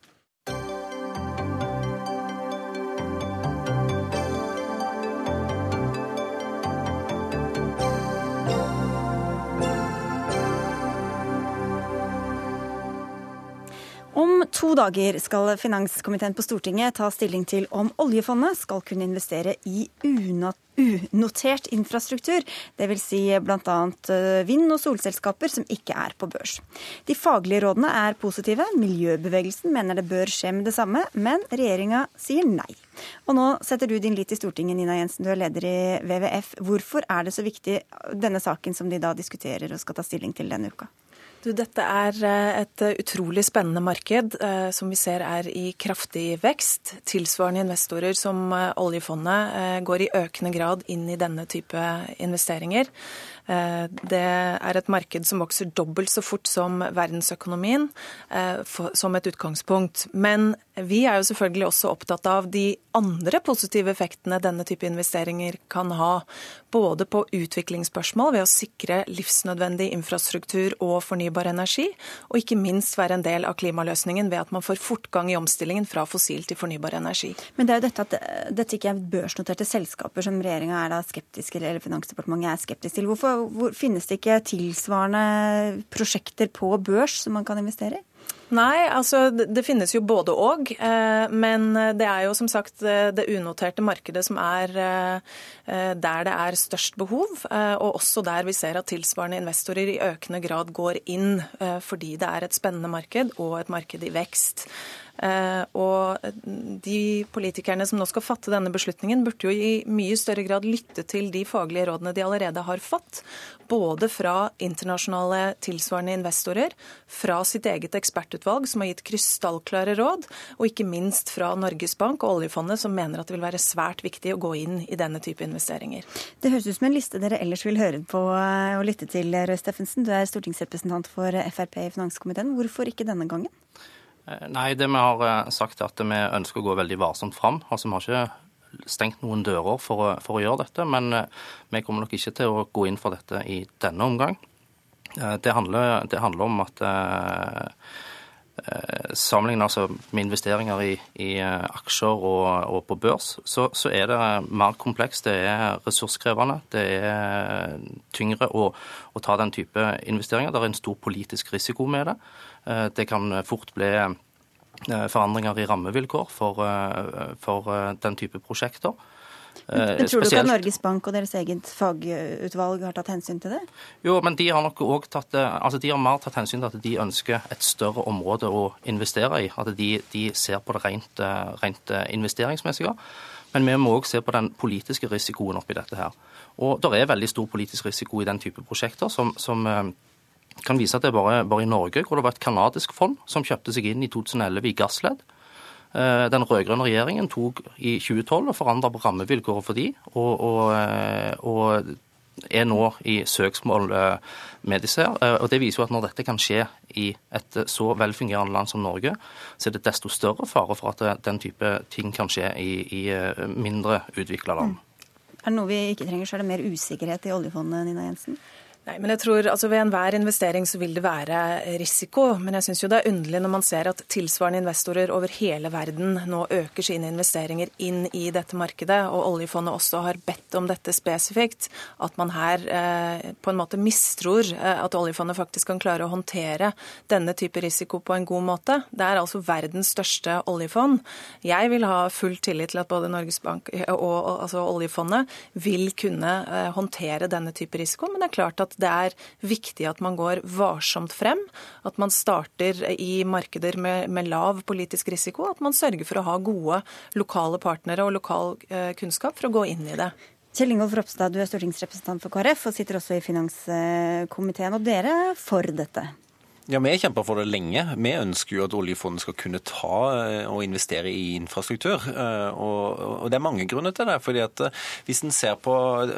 To dager skal finanskomiteen på Stortinget ta stilling til om oljefondet skal kunne investere i unotert infrastruktur, dvs. Si bl.a. Eh, vind- og solselskaper som ikke er på børs. De faglige rådene er positive, miljøbevegelsen mener det bør skje med det samme, men regjeringa sier nei. Og nå setter du din lit til Stortinget, Nina Jensen, du er leder i WWF. Hvorfor er det så viktig, denne saken som de da diskuterer og skal ta stilling til denne uka? Du, dette er eh, et eh, utrolig spennende marked eh, som vi ser er i kraftig vekst. Tilsvarende investorer som oljefondet går i økende grad inn i denne type investeringer. Eh, det er et marked som vokser dobbelt så fort som verdensøkonomien, eh, som et utgangspunkt. Men vi er jo selvfølgelig også opptatt av de andre positive effektene denne type investeringer kan ha. Både på utviklingsspørsmål ved å sikre livsnødvendig infrastruktur og fornybar energi, og ikke minst være en del av klimaløsningen ved at man får fortgang i omstillingen fra fossil til fornybar energi. Men det er jo dette at dette ikke er børsnoterte selskaper som regjeringa er da skeptisk eller Finansdepartementet er skeptisk til. Hvorfor hvor, finnes det ikke tilsvarende prosjekter på børs som man kan investere i? Nei, altså det finnes jo både og. Eh, men det er jo som sagt eh, det unoterte markedet som er eh, der det er størst behov. Og også der vi ser at tilsvarende investorer i økende grad går inn fordi det er et spennende marked og et marked i vekst. Eh, og de politikerne som nå skal fatte denne beslutningen, burde jo i mye større grad lytte til de faglige rådene de allerede har fått. Både fra internasjonale tilsvarende investorer, fra sitt eget ekspertutvalg, som har gitt krystallklare råd, og ikke minst fra Norges Bank og oljefondet, som mener at det vil være svært viktig å gå inn i denne type investeringer. Det høres ut som en liste dere ellers vil høre på og lytte til, Røe Steffensen. Du er stortingsrepresentant for Frp i finanskomiteen. Hvorfor ikke denne gangen? Eh, nei, det vi har eh, sagt er at vi ønsker å gå veldig varsomt fram. Altså, Vi har ikke stengt noen dører for å, for å gjøre dette, men eh, vi kommer nok ikke til å gå inn for dette i denne omgang. Det handler, det handler om at Sammenlignet altså med investeringer i, i aksjer og, og, på børs, så, så, er det mer komplekst. Det er ressurskrevende. Det er tyngre å, å ta den type investeringer. Det er en stor politisk risiko med det. Eh, det kan fort bli eh, forandringer i rammevilkår for, eh, for den type prosjekter. Men Tror du ikke at Norges Bank og deres eget fagutvalg har tatt hensyn til det? Jo, men de har nok også tatt, altså de har mer tatt hensyn til at de ønsker et større område å investere i. At de, de ser på det rent, rent investeringsmessige. Men vi må òg se på den politiske risikoen oppi dette her. Og det er veldig stor politisk risiko i den type prosjekter som, som kan vise at det er bare, bare i Norge hvor det var et canadisk fond som kjøpte seg inn i 2011 i gassledd. Eh, den rød-grønne regjeringen tok i 2012 og forandra på rammevilkårene for de, og, og, eh, og, er nå i søksmål eh, med disse. her. Og Det viser jo at når dette kan skje i et så velfungerende land som Norge, så er det desto større fare for at den type ting kan skje i, i mindre utvikla land. Mm. Er det noe vi ikke trenger, så er det mer usikkerhet i oljefondet, Nina Jensen? Nei, men jeg tror altså Ved enhver investering så vil det være risiko. Men jeg syns det er underlig når man ser at tilsvarende investorer over hele verden nå øker sine investeringer inn i dette markedet, og oljefondet også har bedt om dette spesifikt, at man her eh, på en måte mistror eh, at oljefondet faktisk kan klare å håndtere denne type risiko på en god måte. Det er altså verdens største oljefond. Jeg vil ha full tillit til at både Norges Bank og, og altså oljefondet vil kunne eh, håndtere denne type risiko, men det er klart at det er viktig at man går varsomt frem. At man starter i markeder med, med lav politisk risiko. At man sørger for å ha gode lokale partnere og lokal eh, kunnskap for å gå inn i det. Kjell Ingolf Ropstad, du er stortingsrepresentant for KrF og sitter også i finanskomiteen. Og dere er for dette? Ja, Vi kjemper for det lenge. Vi ønsker jo at oljefondet skal kunne ta eh, og investere i infrastruktur. Eh, og, det er mange grunner til det. fordi at eh, Hvis en ser på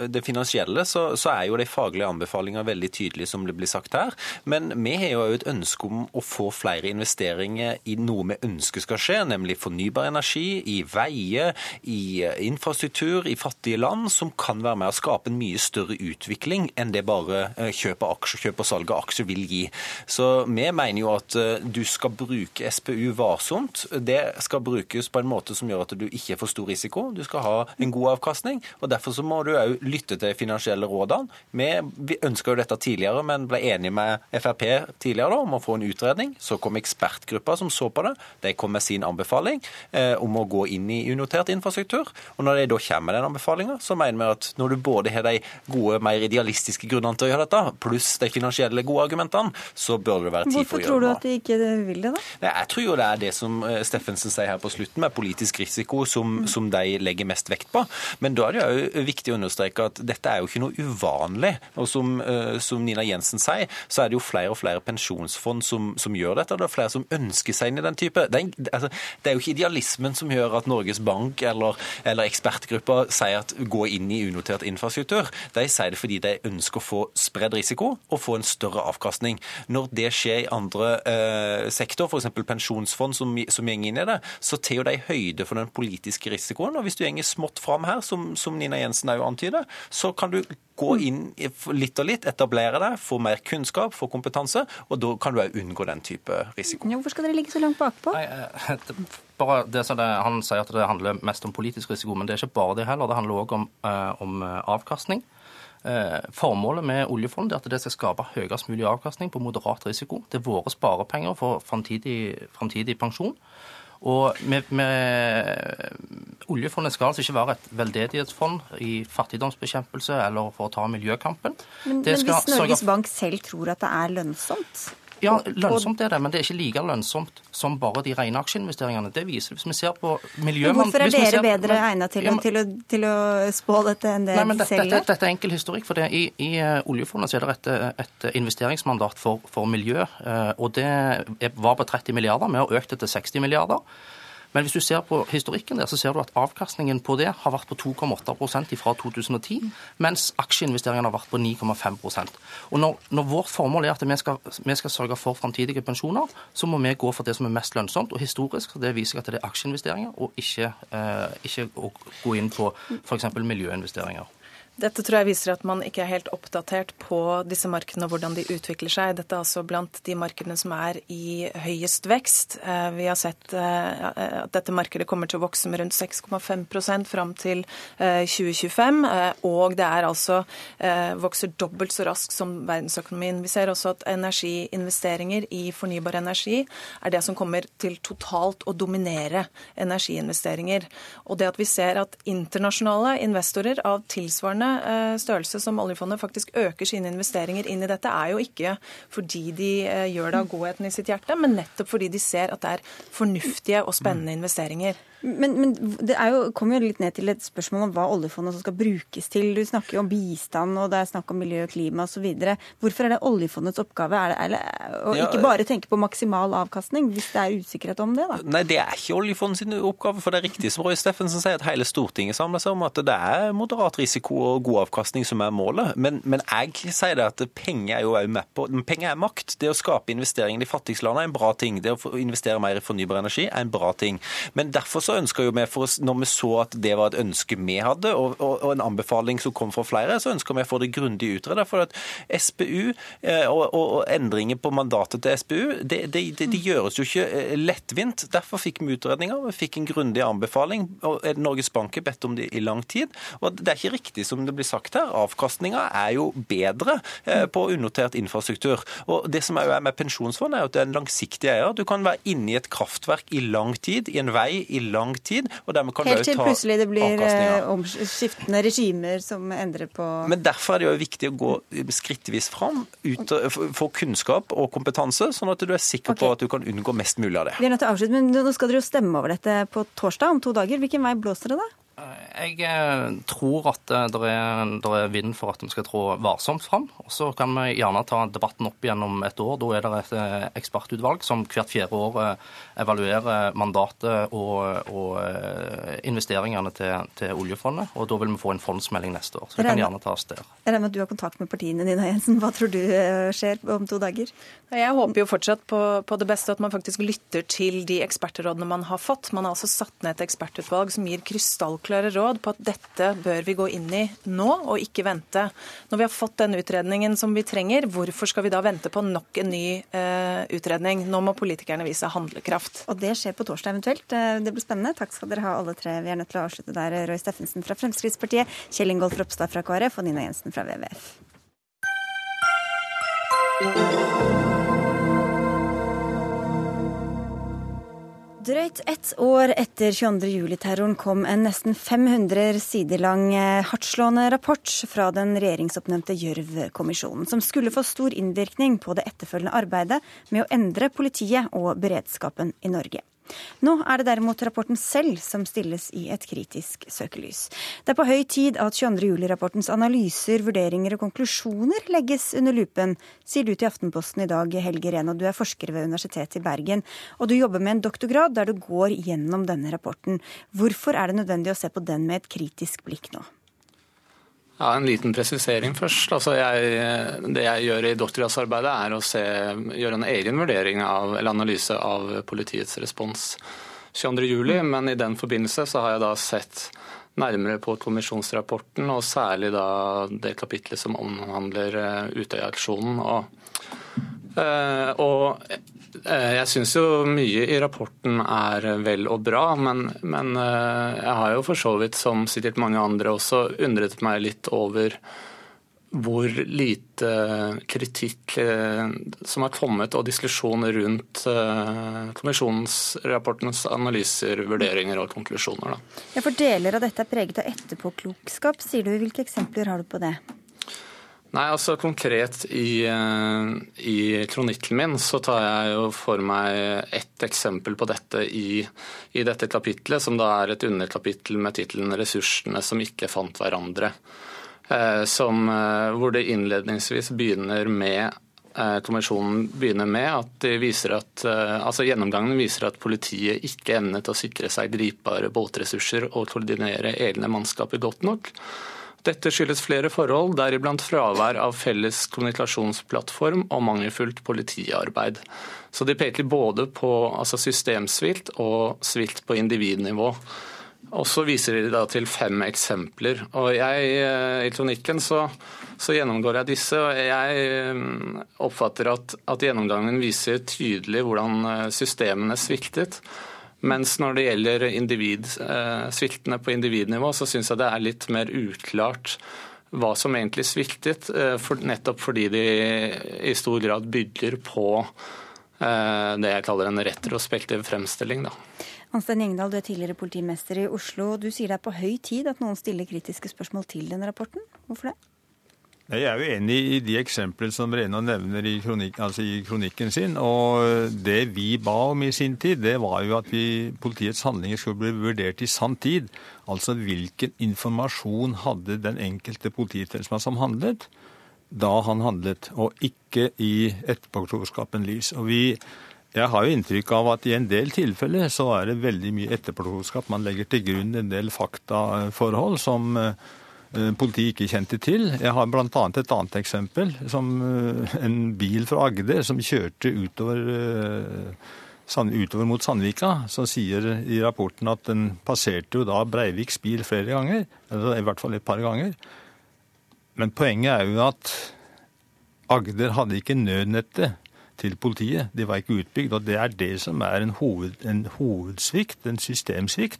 det finansielle, så, er jo de faglige anbefalingene veldig tydelige, som det blir sagt her. Men vi har jo et ønske om å få flere investeringer i noe vi ønsker skal skje, nemlig fornybar energi, i veier, i infrastruktur i fattige land, som kan være med å skape en mye større utvikling enn det bare kjøp, aksjer, kjøp og salg av aksjer vil gi. Så Vi mener jo at eh, du skal bruke SPU varsomt. Det skal brukes på en måte som gjør at du ikke får stor risiko. Du skal ha en god avkastning. og Derfor så må du òg lytte til finansielle rådene. Vi ønska jo dette tidligere, men ble enige med Frp tidligere da, om å få en utredning. Så kom ekspertgruppa som så på det. De kom med sin anbefaling eh, om å gå inn i unotert infrastruktur. Og Når de da kommer med den anbefalinga, så mener vi at når du både har de gode, mer idealistiske grunnene til å gjøre dette, pluss de finansielle gode argumentene, så bør det være tid Hvorfor for å gjøre noe. Hvorfor tror du at de ikke vil det, da? Nei, Jeg tror jo det er det som eh, Steffensen sier her på slutten, med politisk risiko, som, som de legger mest vekt på. Men da er det jo viktig å understreke at dette er jo ikke noe uvanlig. Og som, eh, som Nina Jensen sier, så er det jo flere og flere pensjonsfond som, som gjør dette. og Det er flere som ønsker seg inn i den type. Det er, altså, det er jo ikke idealismen som gjør at Norges Bank eller, eller ekspertgrupper sier at gå inn i unotert infrastruktur. De sier det fordi de ønsker å få spredd risiko og få en større avkastning. Når det skjer i andre eh, sektor, f.eks. pensjonsfond som, som går inn i det, så tar jo de høyde for den politiske risikoen. og Hvis du går smått fram her, som, som Nina Jensen òg antyder, så kan du gå inn litt og litt, etablere deg, få mer kunnskap, få kompetanse, og da kan du òg unngå den type risiko. Hvorfor skal dere ligge så langt bakpå? Nei, eh, bare det som det, Han sier at det handler mest om politisk risiko, men det er ikke bare det heller. Det handler òg om, eh, om eh, avkastning. Eh, Formålet med oljefondet er at det skal skape høyest mulig avkastning på moderat risiko. Det er våre sparepenger for framtidig, pensjon. Og med, med, Oljefondet skal altså ikke være et veldedighetsfond i fattigdomsbekjempelse eller for å ta miljøkampen. Men, Det men skal hvis Norges Bank selv tror at det er lønnsomt? Ja, lønnsomt er det, men det er ikke like lønnsomt som bare de rene aksjeinvesteringene. Det viser Hvis vi ser på miljø... Hvorfor er dere ser- bedre egnet til, Ja, til, til å spå dette enn det Nei, selv dette, dette er enkel historikk. for det. I, i eh, oljefondet så er det et, et investeringsmandat for, for miljø. eh, og Det var på 30 milliarder. Vi har økt det til 60 milliarder. Men hvis du ser på historikken der, så ser du at avkastningen på det har vært på 2,8% fra 2010, mens aksjeinvesteringene har vært på 9,5 Og når, når vårt formål er at vi skal, vi skal sørge for framtidige pensjoner, så må vi gå for det som er mest lønnsomt. Og historisk det viser at det er aksjeinvesteringer, og ikke, eh, ikke å gå inn på f.eks. miljøinvesteringer. Dette tror jeg viser at man ikke er helt oppdatert på disse markedene og hvordan de utvikler seg. Dette er altså blant de markedene som er i høyest vekst. Eh, Vi har sett eh, at dette markedet kommer til å vokse med rundt 6,5% fram til eh, 2025. eh, Og det er altså vokser dobbelt så raskt som verdensøkonomien. Vi ser også at energiinvesteringer i fornybar energi er det som kommer til totalt å dominere energiinvesteringer. Og det at vi ser at internasjonale investorer av tilsvarende eh, størrelse som oljefondet faktisk øker sine investeringer inn i dette, er jo ikke fordi de eh, gjør det av godheten i sitt hjerte, men nettopp fordi de ser at det er fornuftige og spennende investeringer. Men, men det er jo, kommer jo litt ned til et spørsmål om hva oljefondet skal brukes til. Du snakker jo om bistand, og det er snakk om miljø og klima osv. Hvorfor er det oljefondets oppgave er det, eller, å Ja, ikke bare tenke på maksimal avkastning, hvis det er usikkerhet om det? da? Nei, det er ikke oljefondets oppgave. For det er riktig som Roy Steffensen sier, at hele Stortinget samler seg om at det er moderat risiko og god avkastning som er målet. Men, men jeg sier det at penger er jo også med på Penger er makt. Det å skape investeringer i de fattigste landene er en bra ting. Det å investere mer i fornybar energi er en bra ting. Men derfor så ønsker jo vi, når vi så at det var et ønske vi hadde, og, og, og en anbefaling som kom fra flere, så ønsker vi å få det grundig utredet. For at SPU eh, og, og, endringer på mandatet til SPU, det, det, det, det gjøres jo ikke eh, lettvint. Derfor fikk vi utredninger, vi fikk en grundig anbefaling. og Norges Bank har bedt om det i lang tid. Og det er ikke riktig som det blir sagt her. Avkastninga er jo bedre eh, på unotert infrastruktur. Og det som er med pensjonsfond, er at det er en langsiktig eier. Du kan være inne i et kraftverk i lang tid, i en vei i lang tid, og dermed kan Helt til plutselig det blir eh, skiftende regimer som endrer på Men derfor er det jo viktig å gå skrittvis fram, ut, få kunnskap og kompetanse, sånn at du er sikker på at du kan unngå mest mulig av det. Vi er nødt til å avslutte, men Nå skal dere jo stemme over dette på torsdag om to dager. Hvilken vei blåser det da? Jeg eh, tror at eh, det er, det er vind for at vi skal trå varsomt fram. Og så kan vi gjerne ta debatten opp igjen om et år. Da er det et eh, ekspertutvalg som hvert fjerde år eh, evaluerer mandatet og, og eh, investeringene til, til oljefondet. Og da vil vi få en fondsmelding neste år. Så vi kan gjerne ta oss der. Jeg regner med at du har kontakt med partiene dine, Jensen. Hva tror du eh, skjer om to dager? Jeg håper jo fortsatt på, på det beste, at man faktisk lytter til de ekspertrådene man har fått. Man har altså satt ned et ekspertutvalg som gir krystallklare krystallklare råd på at dette bør vi gå inn i nå, og ikke vente. Når vi har fått den utredningen som vi trenger, hvorfor skal vi da vente på nok en ny eh, utredning? Nå må politikerne vise handlekraft. Og det skjer på torsdag eventuelt. Eh, det blir spennende. Takk skal dere ha alle tre. Vi er nødt til å avslutte der. Roy Steffensen fra Fremskrittspartiet, Kjell Ingolf Ropstad fra KrF og Nina Jensen fra WWF. Drøyt ett år etter 22.07-terroren kom en nesten 500 sider lang eh, hardtslående rapport fra den regjeringsoppnevnte Gjørv-kommisjonen, som skulle få stor innvirkning på det etterfølgende arbeidet med å endre politiet og beredskapen i Norge. Nå er det derimot rapporten selv som stilles i et kritisk søkelys. Det er på høy tid at 22. juli-rapportens analyser, vurderinger og konklusjoner legges under lupen, sier du til Aftenposten i dag, Helge Rena. Du er forsker ved Universitetet i Bergen, og du jobber med en doktorgrad der du går gjennom denne rapporten. Hvorfor er det nødvendig å se på den med et kritisk blikk nå? Ja, En liten presisering først. Altså jeg, det jeg gjør i doktorgradsarbeidet, er å se, gjøre en egen vurdering av, eller analyse av politiets respons 22.07. Mm. Men i den forbindelse så har jeg da sett nærmere på kommisjonsrapporten, og særlig da det kapitlet som omhandler eh, Utøya-aksjonen. Og, eh, og jeg syns jo mye i rapporten er vel og bra, men, men, eh, jeg har jo for så vidt, som sikkert mange andre også, undret meg litt over hvor lite kritikk eh, som har kommet og diskusjon rundt kommisjonsrapportens analyser, vurderinger og konklusjoner. Da. Ja, for Deler av dette er preget av etterpåklokskap, sier du. Hvilke eksempler har du på det? Nei, altså Konkret i, eh, i, kronikken min så tar jeg jo for meg ett eksempel på dette i, i dette kapitlet, som da er et underkapittel med tittelen 'Ressursene som ikke fant hverandre'. Eh, som, eh, hvor det innledningsvis begynner med Kommisjonen begynner med at viser at, altså gjennomgangen viser at politiet ikke evnet å sikre seg gripbare båtressurser og koordinere egne mannskaper godt nok. Dette skyldes flere forhold, deriblant fravær av felles kommunikasjonsplattform og mangelfullt politiarbeid. Så de peker både på altså systemsvilt og svilt på individnivå. Og så viser de da til fem eksempler. Og jeg, eh, I kronikken så, så, gjennomgår jeg disse, og jeg eh, oppfatter at, at gjennomgangen viser tydelig hvordan eh, systemene sviktet. Mens når det gjelder individ, sviltene på individnivå, så syns jeg det er litt mer uklart hva som egentlig sviktet, eh, nettopp fordi de i stor grad bygger på eh, det jeg kaller en retrospektiv fremstilling. Da. Anstein Gjengdal, du er tidligere politimester i Oslo. Du sier det er på høy tid at noen stiller kritiske spørsmål til denne rapporten. Hvorfor det? Jeg er jo enig i de eksemplene som Rena nevner i, kronik, altså i, kronikken sin. Og det vi ba om i sin tid, det var jo at vi, politiets handlinger skulle bli vurdert i sann tid. Altså hvilken informasjon hadde den enkelte polititjenestemann som handlet, da han handlet, og ikke i etterpåklokskapen lys. Og vi, jeg har jo inntrykk av at i en del tilfeller så er det veldig mye etterpåklokskap. Man legger til grunn en del faktaforhold som Eh, politiet ikke kjente til. Jeg har bl.a. et annet eksempel. som eh, En bil fra Agder som kjørte utover, eh, utover mot Sandvika. som sier i rapporten at den passerte jo da Breiviks bil flere ganger. Eller i hvert fall et par ganger. Men poenget er jo at Agder hadde ikke nødnettet til politiet. De var ikke utbygd. Og det er det som er en, hoved, en hovedsvikt, en systemsvikt.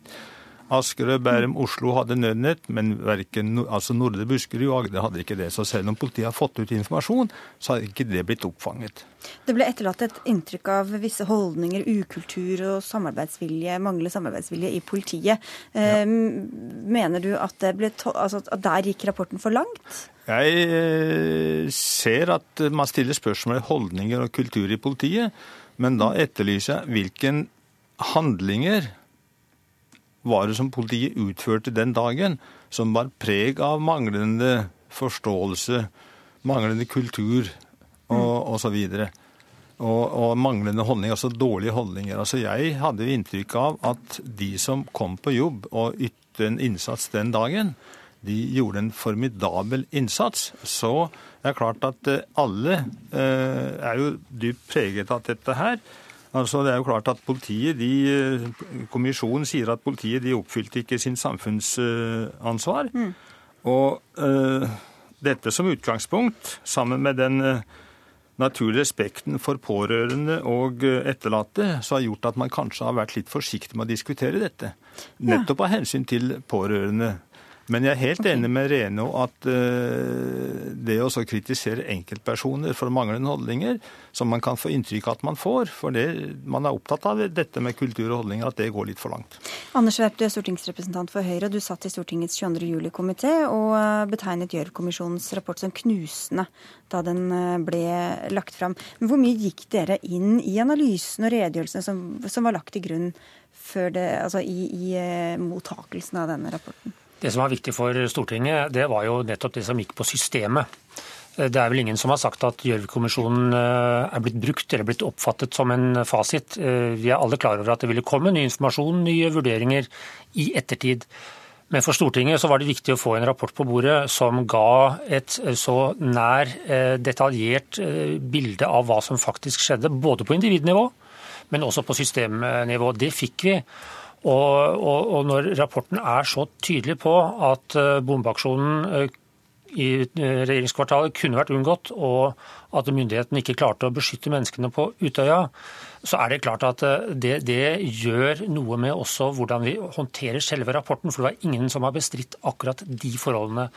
Asker, Bærum, Oslo hadde nødnett, men verken, altså Nordre Buskerud og Agder hadde ikke det. Så selv om politiet har fått ut informasjon, så har ikke det blitt oppfanget. Det ble etterlatt et inntrykk av visse holdninger, ukultur og samarbeidsvilje, manglende samarbeidsvilje i politiet. Ja. Ehm, mener du at, altså at, der gikk rapporten for langt? Jeg eh, ser at man stiller spørsmål om holdninger og kultur i politiet, men da etterlyser jeg hvilken handlinger var det som politiet utførte den dagen, som var preg av manglende forståelse, manglende kultur og osv. Og, og, og manglende holdning, altså dårlige holdninger. Altså Jeg hadde inntrykk av at de som kom på jobb og ytte en innsats den dagen, de gjorde en formidabel innsats. Så det er klart at alle eh, er jo dypt preget av dette her. Altså, det er jo klart at politiet, de, Kommisjonen sier at politiet de oppfylte ikke sin samfunnsansvar. Mm. Og uh, dette som utgangspunkt, sammen med den uh, naturlige respekten for pårørende og etterlatte, så har gjort at man kanskje har vært litt forsiktig med å diskutere dette. Nettopp av hensyn til pårørende. Men jeg er helt enig med Reno at uh, det å kritisere enkeltpersoner for manglende holdninger, som man kan få inntrykk av at man får, for det, man er opptatt av dette med kultur og holdninger, at det går litt for langt. Anders Werp, du er stortingsrepresentant for Høyre, du satt i Stortingets 22. juli-komité og eh, betegnet Gjørv-kommisjonens rapport som knusende da den eh, ble lagt fram. Men hvor mye gikk dere inn i analysen og redegjørelsene som, som var lagt til grunn det, altså i, i mottakelsen av denne rapporten? Det som var viktig for Stortinget, det var jo nettopp det som gikk på systemet. Det er vel ingen som har sagt at Gjørv-kommisjonen eh, er blitt brukt eller blitt oppfattet som en fasit. Eh, vi er alle klar over at det ville komme ny informasjon, nye vurderinger i ettertid. Men for Stortinget så var det viktig å få en rapport på bordet som ga et så nær eh, detaljert bilde av hva som faktisk skjedde, både på individnivå, men også på systemnivå. Det fikk vi. Og, og, og når rapporten er så tydelig på at eh, bombeaksjonen eh, i eh, regjeringskvartalet kunne vært unngått, og at myndighetene ikke klarte å beskytte menneskene på Utøya, så er det klart at eh, det, det, gjør noe med også hvordan vi håndterer selve rapporten. For det var ingen som har bestridt akkurat de forholdene.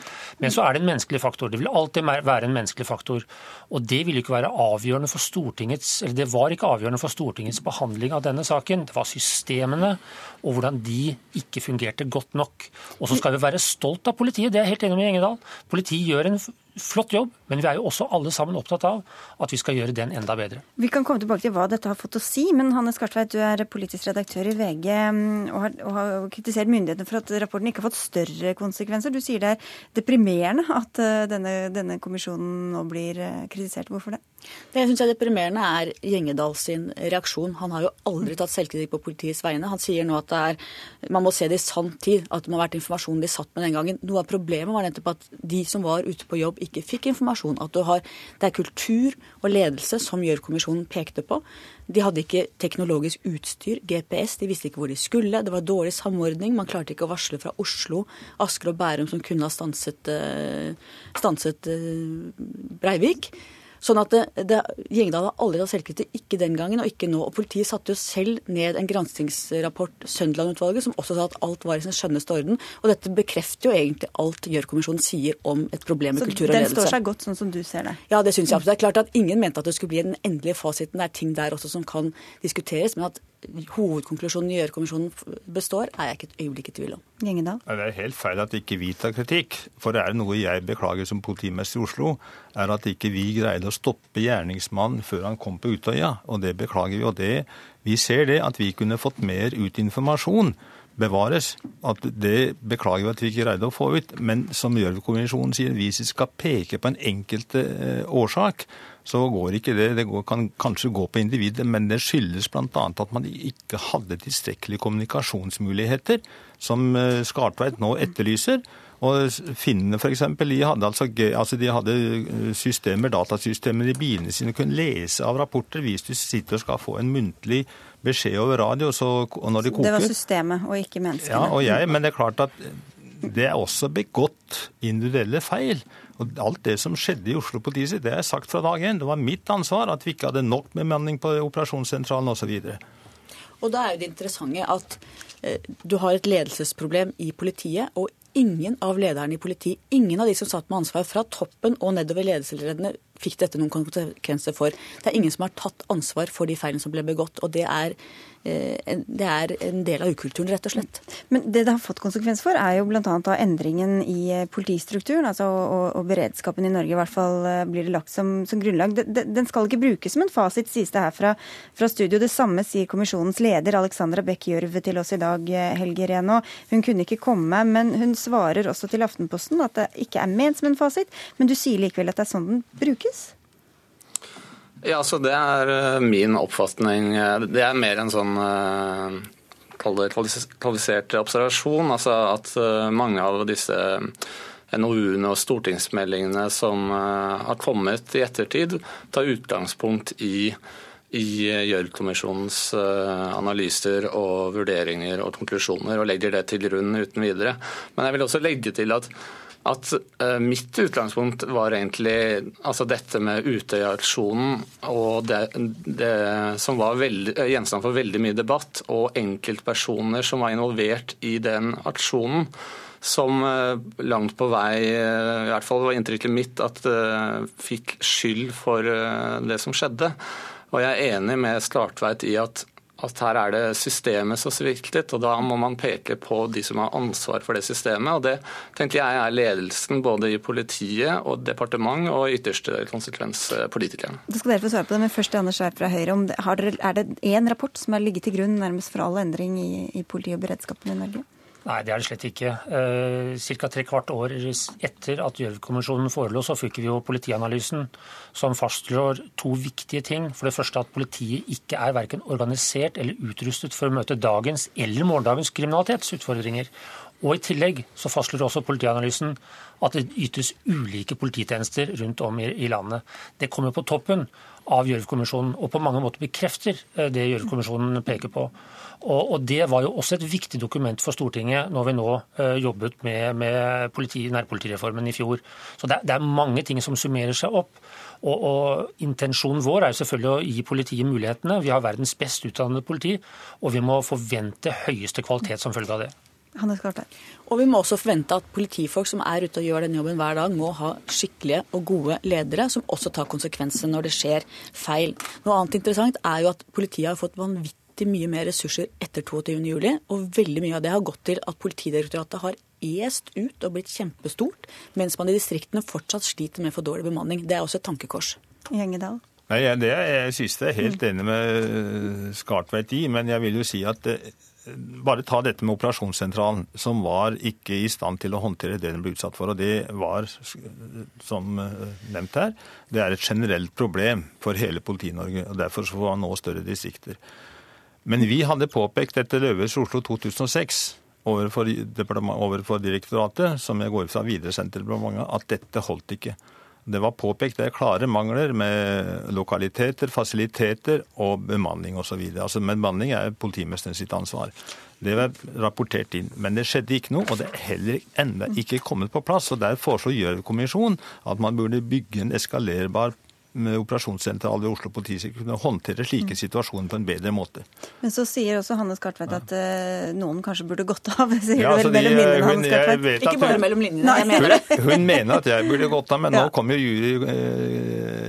Men så er det en menneskelig faktor. Det vil alltid være en menneskelig faktor. Og det vil ikke være avgjørende for Stortingets, eller det var ikke avgjørende for Stortingets behandling av denne saken. Det var systemene og hvordan de ikke fungerte godt nok. Og så skal vi være stolt av politiet, det er jeg helt enig med Engedal. Politiet gjør en flott jobb, men vi er jo også alle sammen opptatt av at vi skal gjøre den enda bedre. Vi kan komme tilbake til hva dette har fått å si, men Hanne Skartveit, du er politisk redaktør i VG mm, og har, og har kritisert myndighetene for at rapporten ikke har fått større konsekvenser. Du sier det er deprimerende at eh, denne, denne kommisjonen nå blir eh, kritisert. Hvorfor det? Det jeg syns er deprimerende, er Gjengedal sin reaksjon. Han har jo aldri tatt selvkritikk på politiets vegne. Han sier nå at er, man må se det i sann tid, at det må ha vært informasjonen de satt med den gangen. Noe av problemet var nettopp at de som var ute på jobb, ikke fikk informasjon. At har, det er kultur og ledelse som Gjørv-kommisjonen pekte på. De hadde ikke teknologisk utstyr, GPS, de visste ikke hvor de skulle. Det var dårlig samordning. Man klarte ikke å varsle fra Oslo, Asker og Bærum, som kunne ha stanset, eh, stanset eh, Breivik. Sånn at det, det, Gjengdal har aldri tatt selvkritikk, ikke den gangen og ikke nå. Og Politiet satte jo selv ned en granskingsrapport, Søndeland-utvalget, som også sa at alt var i sin skjønneste orden. Og dette bekrefter jo egentlig alt Gjørv-kommisjonen sier om et problem med Så kultur og ledelse. Så den står seg godt, sånn som du ser det? Ja, det syns jeg absolutt. Det er klart at ingen mente at det skulle bli den endelige fasiten. Det er ting der også som kan diskuteres. men at hovedkonklusjonen i Gjørv-kommisjonen består, er jeg ikke et øyeblikk i tvil om. Gjengedal? Det er helt feil at ikke vi tar kritikk. For det er noe jeg beklager som politimester i Oslo, er at ikke vi greide å stoppe gjerningsmannen før han kom på Utøya. Og det beklager vi. Og det, vi ser det at vi kunne fått mer ut informasjon bevares. At det beklager vi at vi ikke greide å få ut. Men som Gjørv-kommisjonen sier, hvis vi skal peke på en enkelt eh, årsak, så går ikke det. Det går, kan kanskje gå på individet, men det skyldes bl.a. at man ikke hadde tilstrekkelige kommunikasjonsmuligheter, som eh, Skartveit nå etterlyser. Og Finnene f.eks. De hadde, altså, altså de hadde eh, systemer, datasystemer i bilene sine, kunne lese av rapporter hvis du sitter og skal få en muntlig beskjed over radio. Så, og når de koker. Det var systemet og ikke menneskene. Ja, og jeg, men det er klart at det er også begått individuelle feil. Og Alt det som skjedde i Oslo politidistrikt, det er sagt fra dag én. Det var mitt ansvar at vi ikke hadde nok bemanning på operasjonssentralen osv. Og da er jo det interessante at eh, du har et ledelsesproblem i politiet, og ingen av lederne i politiet, ingen av de som satt med ansvar fra toppen og nedover ledelsesleddene, fikk dette noen konsekvenser for. Det er ingen som har tatt ansvar for de feilene som ble begått. og det er Eh, det er en del av ukulturen, rett og slett. Men det det har fått konsekvens for, er jo bl.a. endringen i eh, politistrukturen. altså og, og, beredskapen i Norge, i hvert fall eh, blir det lagt som, som grunnlag. Den skal ikke brukes som en fasit, sies det her fra, fra studio. Det samme sier kommisjonens leder Alexandra Bech Gjørv til oss i dag, Helge Reno. Hun kunne ikke komme, men hun svarer også til Aftenposten at det ikke er ment som en fasit. Men du sier likevel at det er sånn den brukes? Ja, så Det er eh, min oppfatning. Det er mer en sånn eh, kvalifisert observasjon. altså At eh, mange av disse NOU-ene og stortingsmeldingene som har kommet i ettertid, tar utgangspunkt i i Gjørv-kommisjonens analyser og vurderinger og konklusjoner, og legger det til grunn uten videre. Men jeg vil også legge til at at uh, mitt utgangspunkt var egentlig altså dette med Utøya-aksjonen og det, det, som var veldig, gjenstand for veldig mye debatt, og enkeltpersoner som var involvert i den aksjonen. Som uh, langt på vei, uh, i hvert fall var inntrykket mitt, at fikk skyld for det som skjedde. Og jeg er enig med Skartveit i at at her er det systemet som sviktet, og da må man peke på de som har ansvar for det systemet. og Det tenker jeg er ledelsen både i politiet og departement og ytterste konsekvens politikerne. Da skal dere få svare på det, men først Anders Werp fra Høyre. Er det én rapport som har ligget til grunn nærmest for all endring i, i politi og beredskapen i Norge? Nei, det er det slett ikke. Eh, Ca. tre kvart år etter at Gjørv-kommisjonen forelå, så fikk vi jo Politianalysen, som fastslår to viktige ting. For det første at politiet ikke er verken organisert eller utrustet for å møte dagens eller morgendagens kriminalitetsutfordringer. Og I tillegg så fastslår også Politianalysen at det ytes ulike polititjenester rundt om i landet. Det kommer på toppen av Gjørv-kommisjonen, og på mange måter bekrefter eh, det Gjørv-kommisjonen peker på. Og, og, Det var jo også et viktig dokument for Stortinget når vi nå uh, jobbet med, med politi, nærpolitireformen i fjor. Så det, det, er mange ting som summerer seg opp. Og, og, Intensjonen vår er jo selvfølgelig å gi politiet mulighetene. Vi har verdens best utdannede politi, og vi må forvente høyeste kvalitet som følge av det. Og vi må også forvente at politifolk som er ute og gjør den jobben hver dag, må ha skikkelige og gode ledere som også tar konsekvensene når det skjer feil. Noe annet interessant er jo at politiet har fått vanvittig mye mer ressurser etter 22.07, og veldig mye av det har gått til at Politidirektoratet har est ut og blitt kjempestort, mens man i distriktene fortsatt sliter med for dårlig bemanning. Det er også et tankekors. Gjengedal. Nei, det er siste jeg er helt enig med Skartveit i, men jeg vil jo si at eh, bare ta dette med operasjonssentralen, som var ikke i stand til å håndtere det den ble utsatt for. og Det var, som eh, nevnt her, det er et generelt problem for hele Politi-Norge. og Derfor får man nå større distrikter. Men vi hadde påpekt etter Løves Oslo 2006 overfor, overfor, direktoratet, som jeg går fra videre til departementet, at dette holdt ikke. Det var påpekt det er klare mangler med lokaliteter, fasiliteter og bemanning osv. Altså, bemanning er politimesteren sitt ansvar. Det var rapportert inn. Men det skjedde ikke noe, og det er heller ennå ikke kommet på plass. og Der foreslår Gjørv-kommisjonen at man burde bygge en eskalerbar operasjonssentral ved Oslo politidistrikt kunne håndtere slike mm. situasjoner på en bedre måte. Men så sier også Hanne Skartveit at uh, noen kanskje burde gått av. Sier ja, altså, mellom linjene, Hanne Skartveit. Ikke bare mellom linjene, jeg mener det. Hun mener at jeg burde gått av, men ja. nå kom jo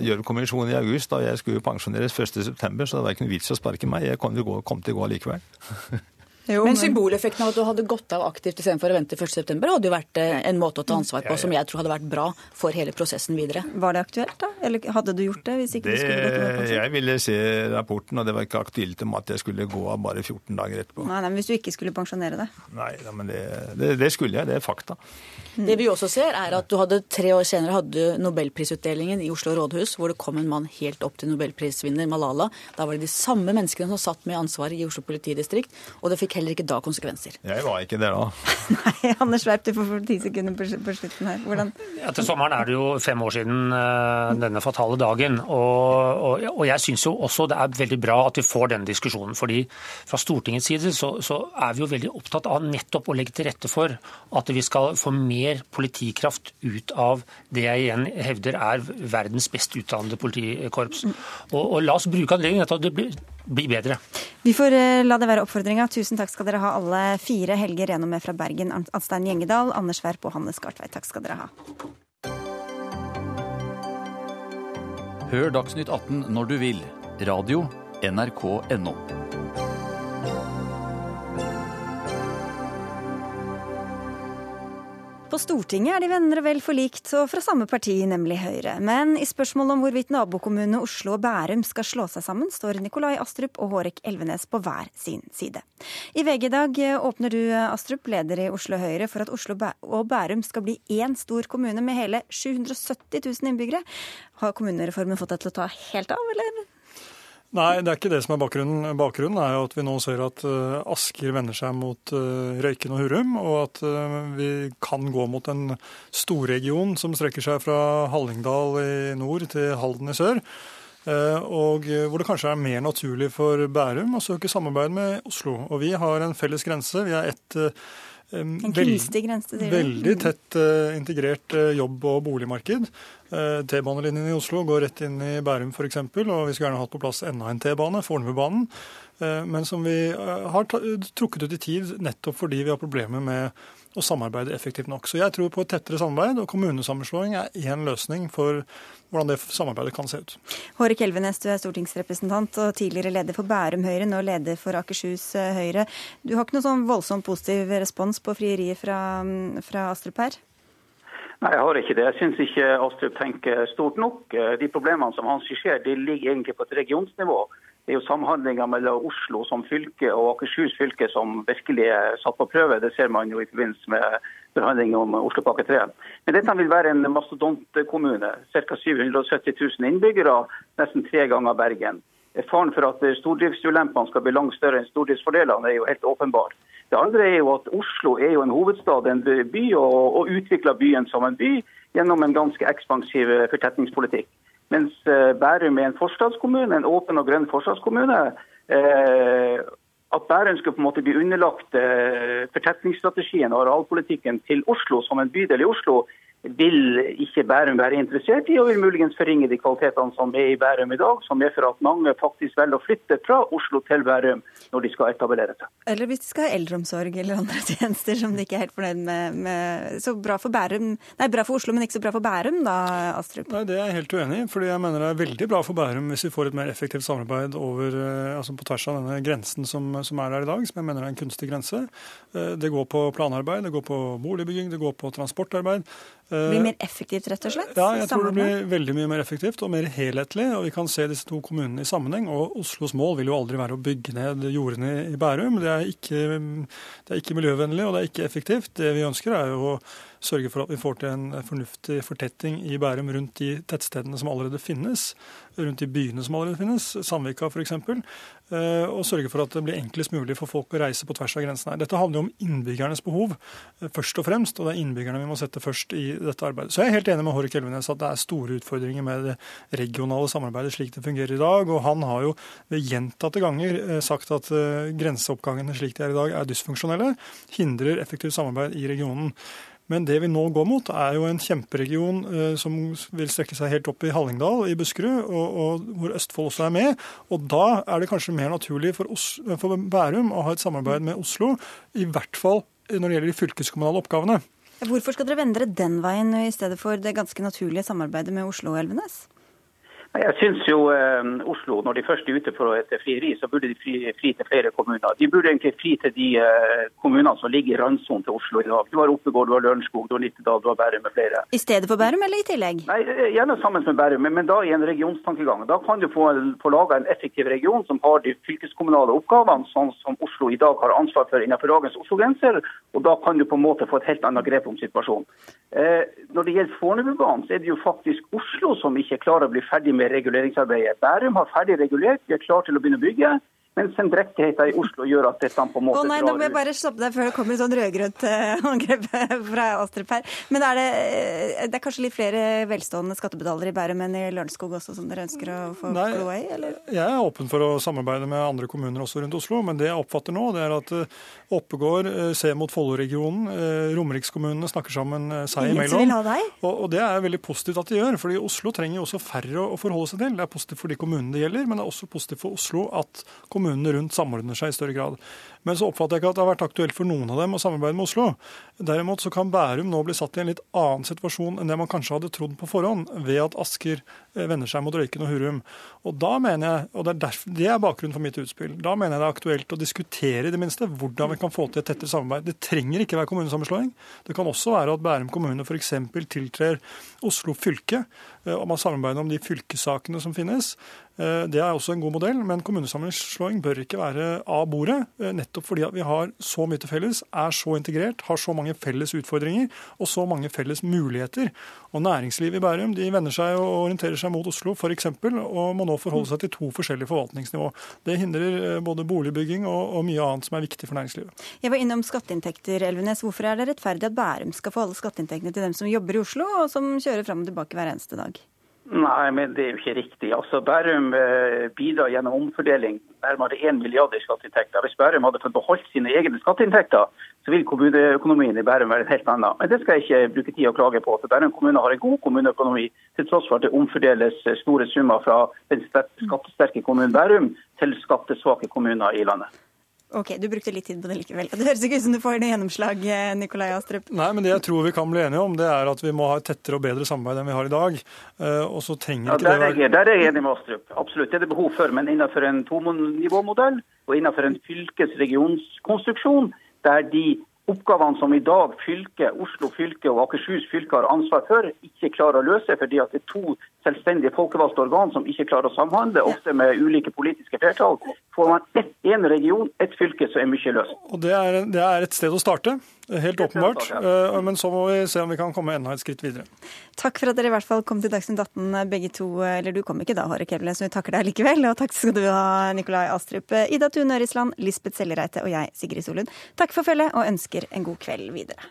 Gjørv-kommisjonen i august, og jeg skulle jo pensjoneres 1.9., så det var ikke noe vits å sparke meg. Jeg kom til å gå, kom til å gå likevel. Jo, men, men symboleffekten av at du hadde gått av aktivt istedenfor å vente 1.9, hadde jo vært eh, en måte å ta ansvar på som jeg tror hadde vært bra for hele prosessen videre. Var det aktuelt, da? Eller hadde du gjort det hvis ikke det, du skulle gått av Jeg ville se rapporten, og det var ikke aktuelt om at jeg skulle gå av bare 14 dager etterpå. Nei, nei, men Hvis du ikke skulle pensjonere deg? Nei, nei men det, det, det, skulle jeg. Det er fakta. Det vi også ser, er at du hadde tre år senere hadde nobelprisutdelingen i Oslo rådhus, hvor det kom en mann helt opp til nobelprisvinner Malala. Da var det de samme menneskene som satt med ansvaret i Oslo politidistrikt, og det fikk heller ikke da konsekvenser. Jeg var ikke der da. Nei, Anders Werp, du får ti sekunder på, slutten her. Hvordan Etter sommeren er det jo fem år siden uh, denne fatale dagen. Og, og, og jeg syns jo også det er veldig bra at vi får denne diskusjonen. fordi fra Stortingets side så, så er vi jo veldig opptatt av nettopp å legge til rette for at vi skal få mer politikraft ut av det jeg igjen hevder er verdens best utdannede politikorps. Og, og la oss bruke anledningen til at det blir, blir bedre. Vi får uh, la det være oppfordringa. Tusen takk skal dere ha alle fire. Helge Renome fra Bergen, Anstein Gjengedal, Anders Werp og Hanne Skartveit. Takk skal dere ha. Hør Dagsnytt 18 når du vil. Radio NRK.no. På Stortinget er de venner og vel forlikt, og fra samme parti, nemlig Høyre. Men i spørsmålet om hvorvidt nabokommunene Oslo og Bærum skal slå seg sammen, står Nikolai Astrup og Hårek Elvenes på hver sin side. I VG i dag åpner du, Astrup, leder i Oslo Høyre, for at Oslo og Bærum skal bli én stor kommune med hele 770 000 innbyggere. Har kommunereformen fått deg til å ta helt av, eller? Nei, det er ikke det som er bakgrunnen. Bakgrunnen er jo at vi nå ser at uh, Asker vender seg mot uh, Røyken og Hurum, og at uh, vi kan gå mot en storregion som strekker seg fra Hallingdal i nord til Halden i sør. Og hvor det kanskje er mer naturlig for Bærum å søke samarbeid med Oslo. Og vi har en felles grense. Vi er ett en kunstig grense, sier du? Veldig tett uh, integrert uh, jobb- og boligmarked. Uh, T-banelinjen i Oslo går rett inn i Bærum f.eks., og vi skulle gjerne hatt på plass enda en T-bane, Fornebubanen. Men som vi har trukket ut i tid nettopp fordi vi har problemer med å samarbeide effektivt nok. Så jeg tror på et tettere samarbeid, og kommunesammenslåing er én løsning for hvordan det samarbeidet kan se ut. Hårek Elvenes, du er stortingsrepresentant og tidligere leder for Bærum Høyre, nå leder for Akershus eh, Høyre. Du har ikke noe sånn voldsomt positiv respons på frieriet fra, fra Astrup her? Nei, jeg har ikke det. Jeg syns ikke Astrup tenker stort nok. Eh, de problemene som han skisserer, de ligger egentlig på et regionsnivå. Det er jo samhandlinga mellom Oslo som fylke og Akershus fylke som virkelig er satt på prøve. Det ser man jo i forbindelse med forhandlinger om Oslopakke 3. Men dette vil være en mastodontkommune. Ca. 770 000 innbyggere, nesten tre ganger Bergen. Faren for at stordriftsulempene skal bli langt større enn stordriftsfordelene, er jo helt åpenbar. Det andre er jo at Oslo er jo en hovedstad, en by, og, og utvikler byen som en by gjennom en ganske ekspansiv fortetningspolitikk. Mens eh, Bærum er en forstadskommune, en åpen og grønn forstadskommune. Eh, at Bærum skulle på en måte bli underlagt eh, fortetningsstrategien og arealpolitikken til Oslo som en bydel i Oslo, vil ikke Bærum være interessert i, og vil muligens forringe de kvalitetene som er i Bærum i dag, som medfører at mange faktisk velger å flytte fra Oslo til Bærum når de skal etablere seg. Eller hvis de skal ha eldreomsorg eller andre tjenester som de ikke er helt fornøyd med. med så bra for, Bærum, nei, bra for Oslo, men ikke så bra for Bærum da, Astrup? Nei, Det er jeg helt uenig i. fordi jeg mener det er veldig bra for Bærum hvis vi får et mer effektivt samarbeid over, eh, altså på tvers av denne grensen som, som er der i dag, som jeg mener er en kunstig grense. Eh, det går på planarbeid, det går på boligbygging, det går på transportarbeid. Det blir mer effektivt, rett og slett? Ja, jeg tror det blir veldig mye mer effektivt og mer helhetlig. Og vi kan se disse to kommunene i sammenheng. Og Oslos mål vil jo aldri være å bygge ned jordene i Bærum. Det er ikke, det er ikke miljøvennlig og det er ikke effektivt. Det vi ønsker er jo å sørge for at vi får til en fornuftig fortetting i Bærum rundt de tettstedene som allerede finnes, rundt de byene som allerede finnes, Sandvika f.eks., eh, og sørge for at det blir enklest mulig for folk å reise på tvers av grensene. Dette handler jo om innbyggernes behov eh, først og fremst, og det er innbyggerne vi må sette først i dette arbeidet. Så jeg er helt enig med Hårek Elvenes at det er store utfordringer med det regionale samarbeidet slik det fungerer i dag, og han har jo ved gjentatte ganger eh, sagt at grenseoppgangene slik de er i dag er dysfunksjonelle, hindrer effektivt samarbeid i regionen. Men det vi nå går mot, er jo en kjemperegion eh, som vil strekke seg helt opp i Hallingdal i Buskerud, og, og, hvor Østfold også er med. Og da er det kanskje mer naturlig for, Os for Bærum å ha et samarbeid med Oslo, i hvert fall når det gjelder de fylkeskommunale oppgavene. Hvorfor skal dere vende dere den veien i stedet for det ganske naturlige samarbeidet med Oslo og Elvenes? Jeg syns jo eh, Oslo, når de først er ute for et frieri, så burde de fri, fri, til flere kommuner. De burde egentlig fri til de eh, kommunene som ligger i randsonen til Oslo i dag. Du har Oppegård, du har Lørenskog, du har Nittedal, du har Bærum med flere. I stedet for Bærum, eller i tillegg? Nei, eh, Gjerne sammen med Bærum, men, men da i en regionstankegang. Da kan du få, få laga en effektiv region som har de fylkeskommunale oppgavene sånn som Oslo i dag har ansvar for innenfor dagens Oslo-grenser. Og da kan du på en måte få et helt annet grep om situasjonen. Eh, når det gjelder Fornebubanen, så er det jo faktisk Oslo som ikke klarer å bli ferdig med med reguleringsarbeidet. Bærum har ferdig regulert, vi er klar til å begynne å bygge. Men sendrektigheten i Oslo gjør at dette på en måte Å nei, Nå må jeg bare stoppe deg før det kommer et sånn rød-grønt uh, angrep fra Astrup her. Men er det, eh, det er kanskje litt flere velstående skattebetalere i Bærum enn i Lørenskog også, som dere ønsker å få nei, kloa i? eller? Jeg er åpen for å samarbeide med andre kommuner også rundt Oslo, men det jeg oppfatter nå, det er at uh, Oppegård ser mot Follo-regionen, Romerikskommunene snakker sammen seg imellom. Og, og, det er veldig positivt at de gjør, fordi Oslo trenger jo også færre å forholde seg til. Det er positivt for de kommunene det gjelder, men det er også positivt for Oslo at kommunene kommunene rundt samordner seg i større grad. Men så oppfatter jeg ikke at det har vært aktuelt for noen av dem å samarbeide med Oslo. Derimot så kan Bærum nå bli satt i en litt annen situasjon enn det man kanskje hadde trodd på forhånd, ved at Asker eh, vender seg mot Røyken og Hurum. Og da mener jeg, og det er, derfor, det er bakgrunnen for mitt utspill, da mener jeg det er aktuelt å diskutere i det minste hvordan vi kan få til et tettere samarbeid. Det trenger ikke være kommunesammenslåing. Det kan også være at Bærum kommune f.eks. tiltrer Oslo fylke, eh, og man samarbeider om de fylkessakene som finnes. Eh, det er også en god modell, men kommunesammenslåing bør ikke være av bordet. nettopp nettopp fordi vi har så mye til felles, er så integrert, har så mange felles utfordringer og så mange felles muligheter. Og Næringslivet i Bærum de vender seg og orienterer seg mot Oslo f.eks., og må nå forholde seg til to forskjellige forvaltningsnivå. Det hindrer eh, både boligbygging og, og mye annet som er viktig for næringslivet. Jeg var innom skatteinntekter, Elvenes. Hvorfor er det rettferdig at Bærum skal få alle skatteinntektene til dem som jobber i Oslo, og som kjører fram og tilbake hver eneste dag? Nei, men det er jo ikke riktig. Altså, Bærum eh, bidrar gjennom omfordeling nærmere 1 milliard i skatteinntekter. Hvis Bærum hadde fått beholdt sine egne skatteinntekter, så vil kommuneøkonomien i Bærum være helt annen. Men det skal jeg ikke bruke tid å klage på. for Bærum kommune har en god kommuneøkonomi, til tross for at det omfordeles store summer fra den skattesterke kommunen Bærum til skattesvake kommuner i landet. Ok, Du brukte litt tid på det likevel. Det høres ikke ut som du får noe gjennomslag, eh, Nikolai Astrup. Nei, men det jeg tror vi kan bli enige om, det er at vi må ha et tettere og bedre samarbeid enn vi har i dag. Eh, og så trenger ja, ikke det være... Der, der er jeg enig med Astrup. Absolutt. Det er det behov for. Men innenfor en tomonivåmodell og innenfor en fylkesregionskonstruksjon, der de oppgavene som i dag fylke, Oslo fylke og Akershus fylke har ansvar for, ikke klarer å løse fordi at det er to selvstendige folkevalgte organ som ikke klarer å samhandle, ofte med ulike politiske flertall. Får man ett, en region, ett fylke, så er mye løst. Og det er, det er et sted å starte, helt åpenbart. Eh, men så må vi se om vi kan komme enda et skritt videre. Takk for at dere i hvert fall kom til Dagsnytt 18 begge to. Eller du kom ikke da, Håre Kevle, så vi takker deg likevel. Og takk skal du ha, Nikolai Astrup, Ida Tune Ørisland, Lisbeth Sellereite og jeg, Sigrid Solund. Takk for følget, og ønsker en god kveld videre.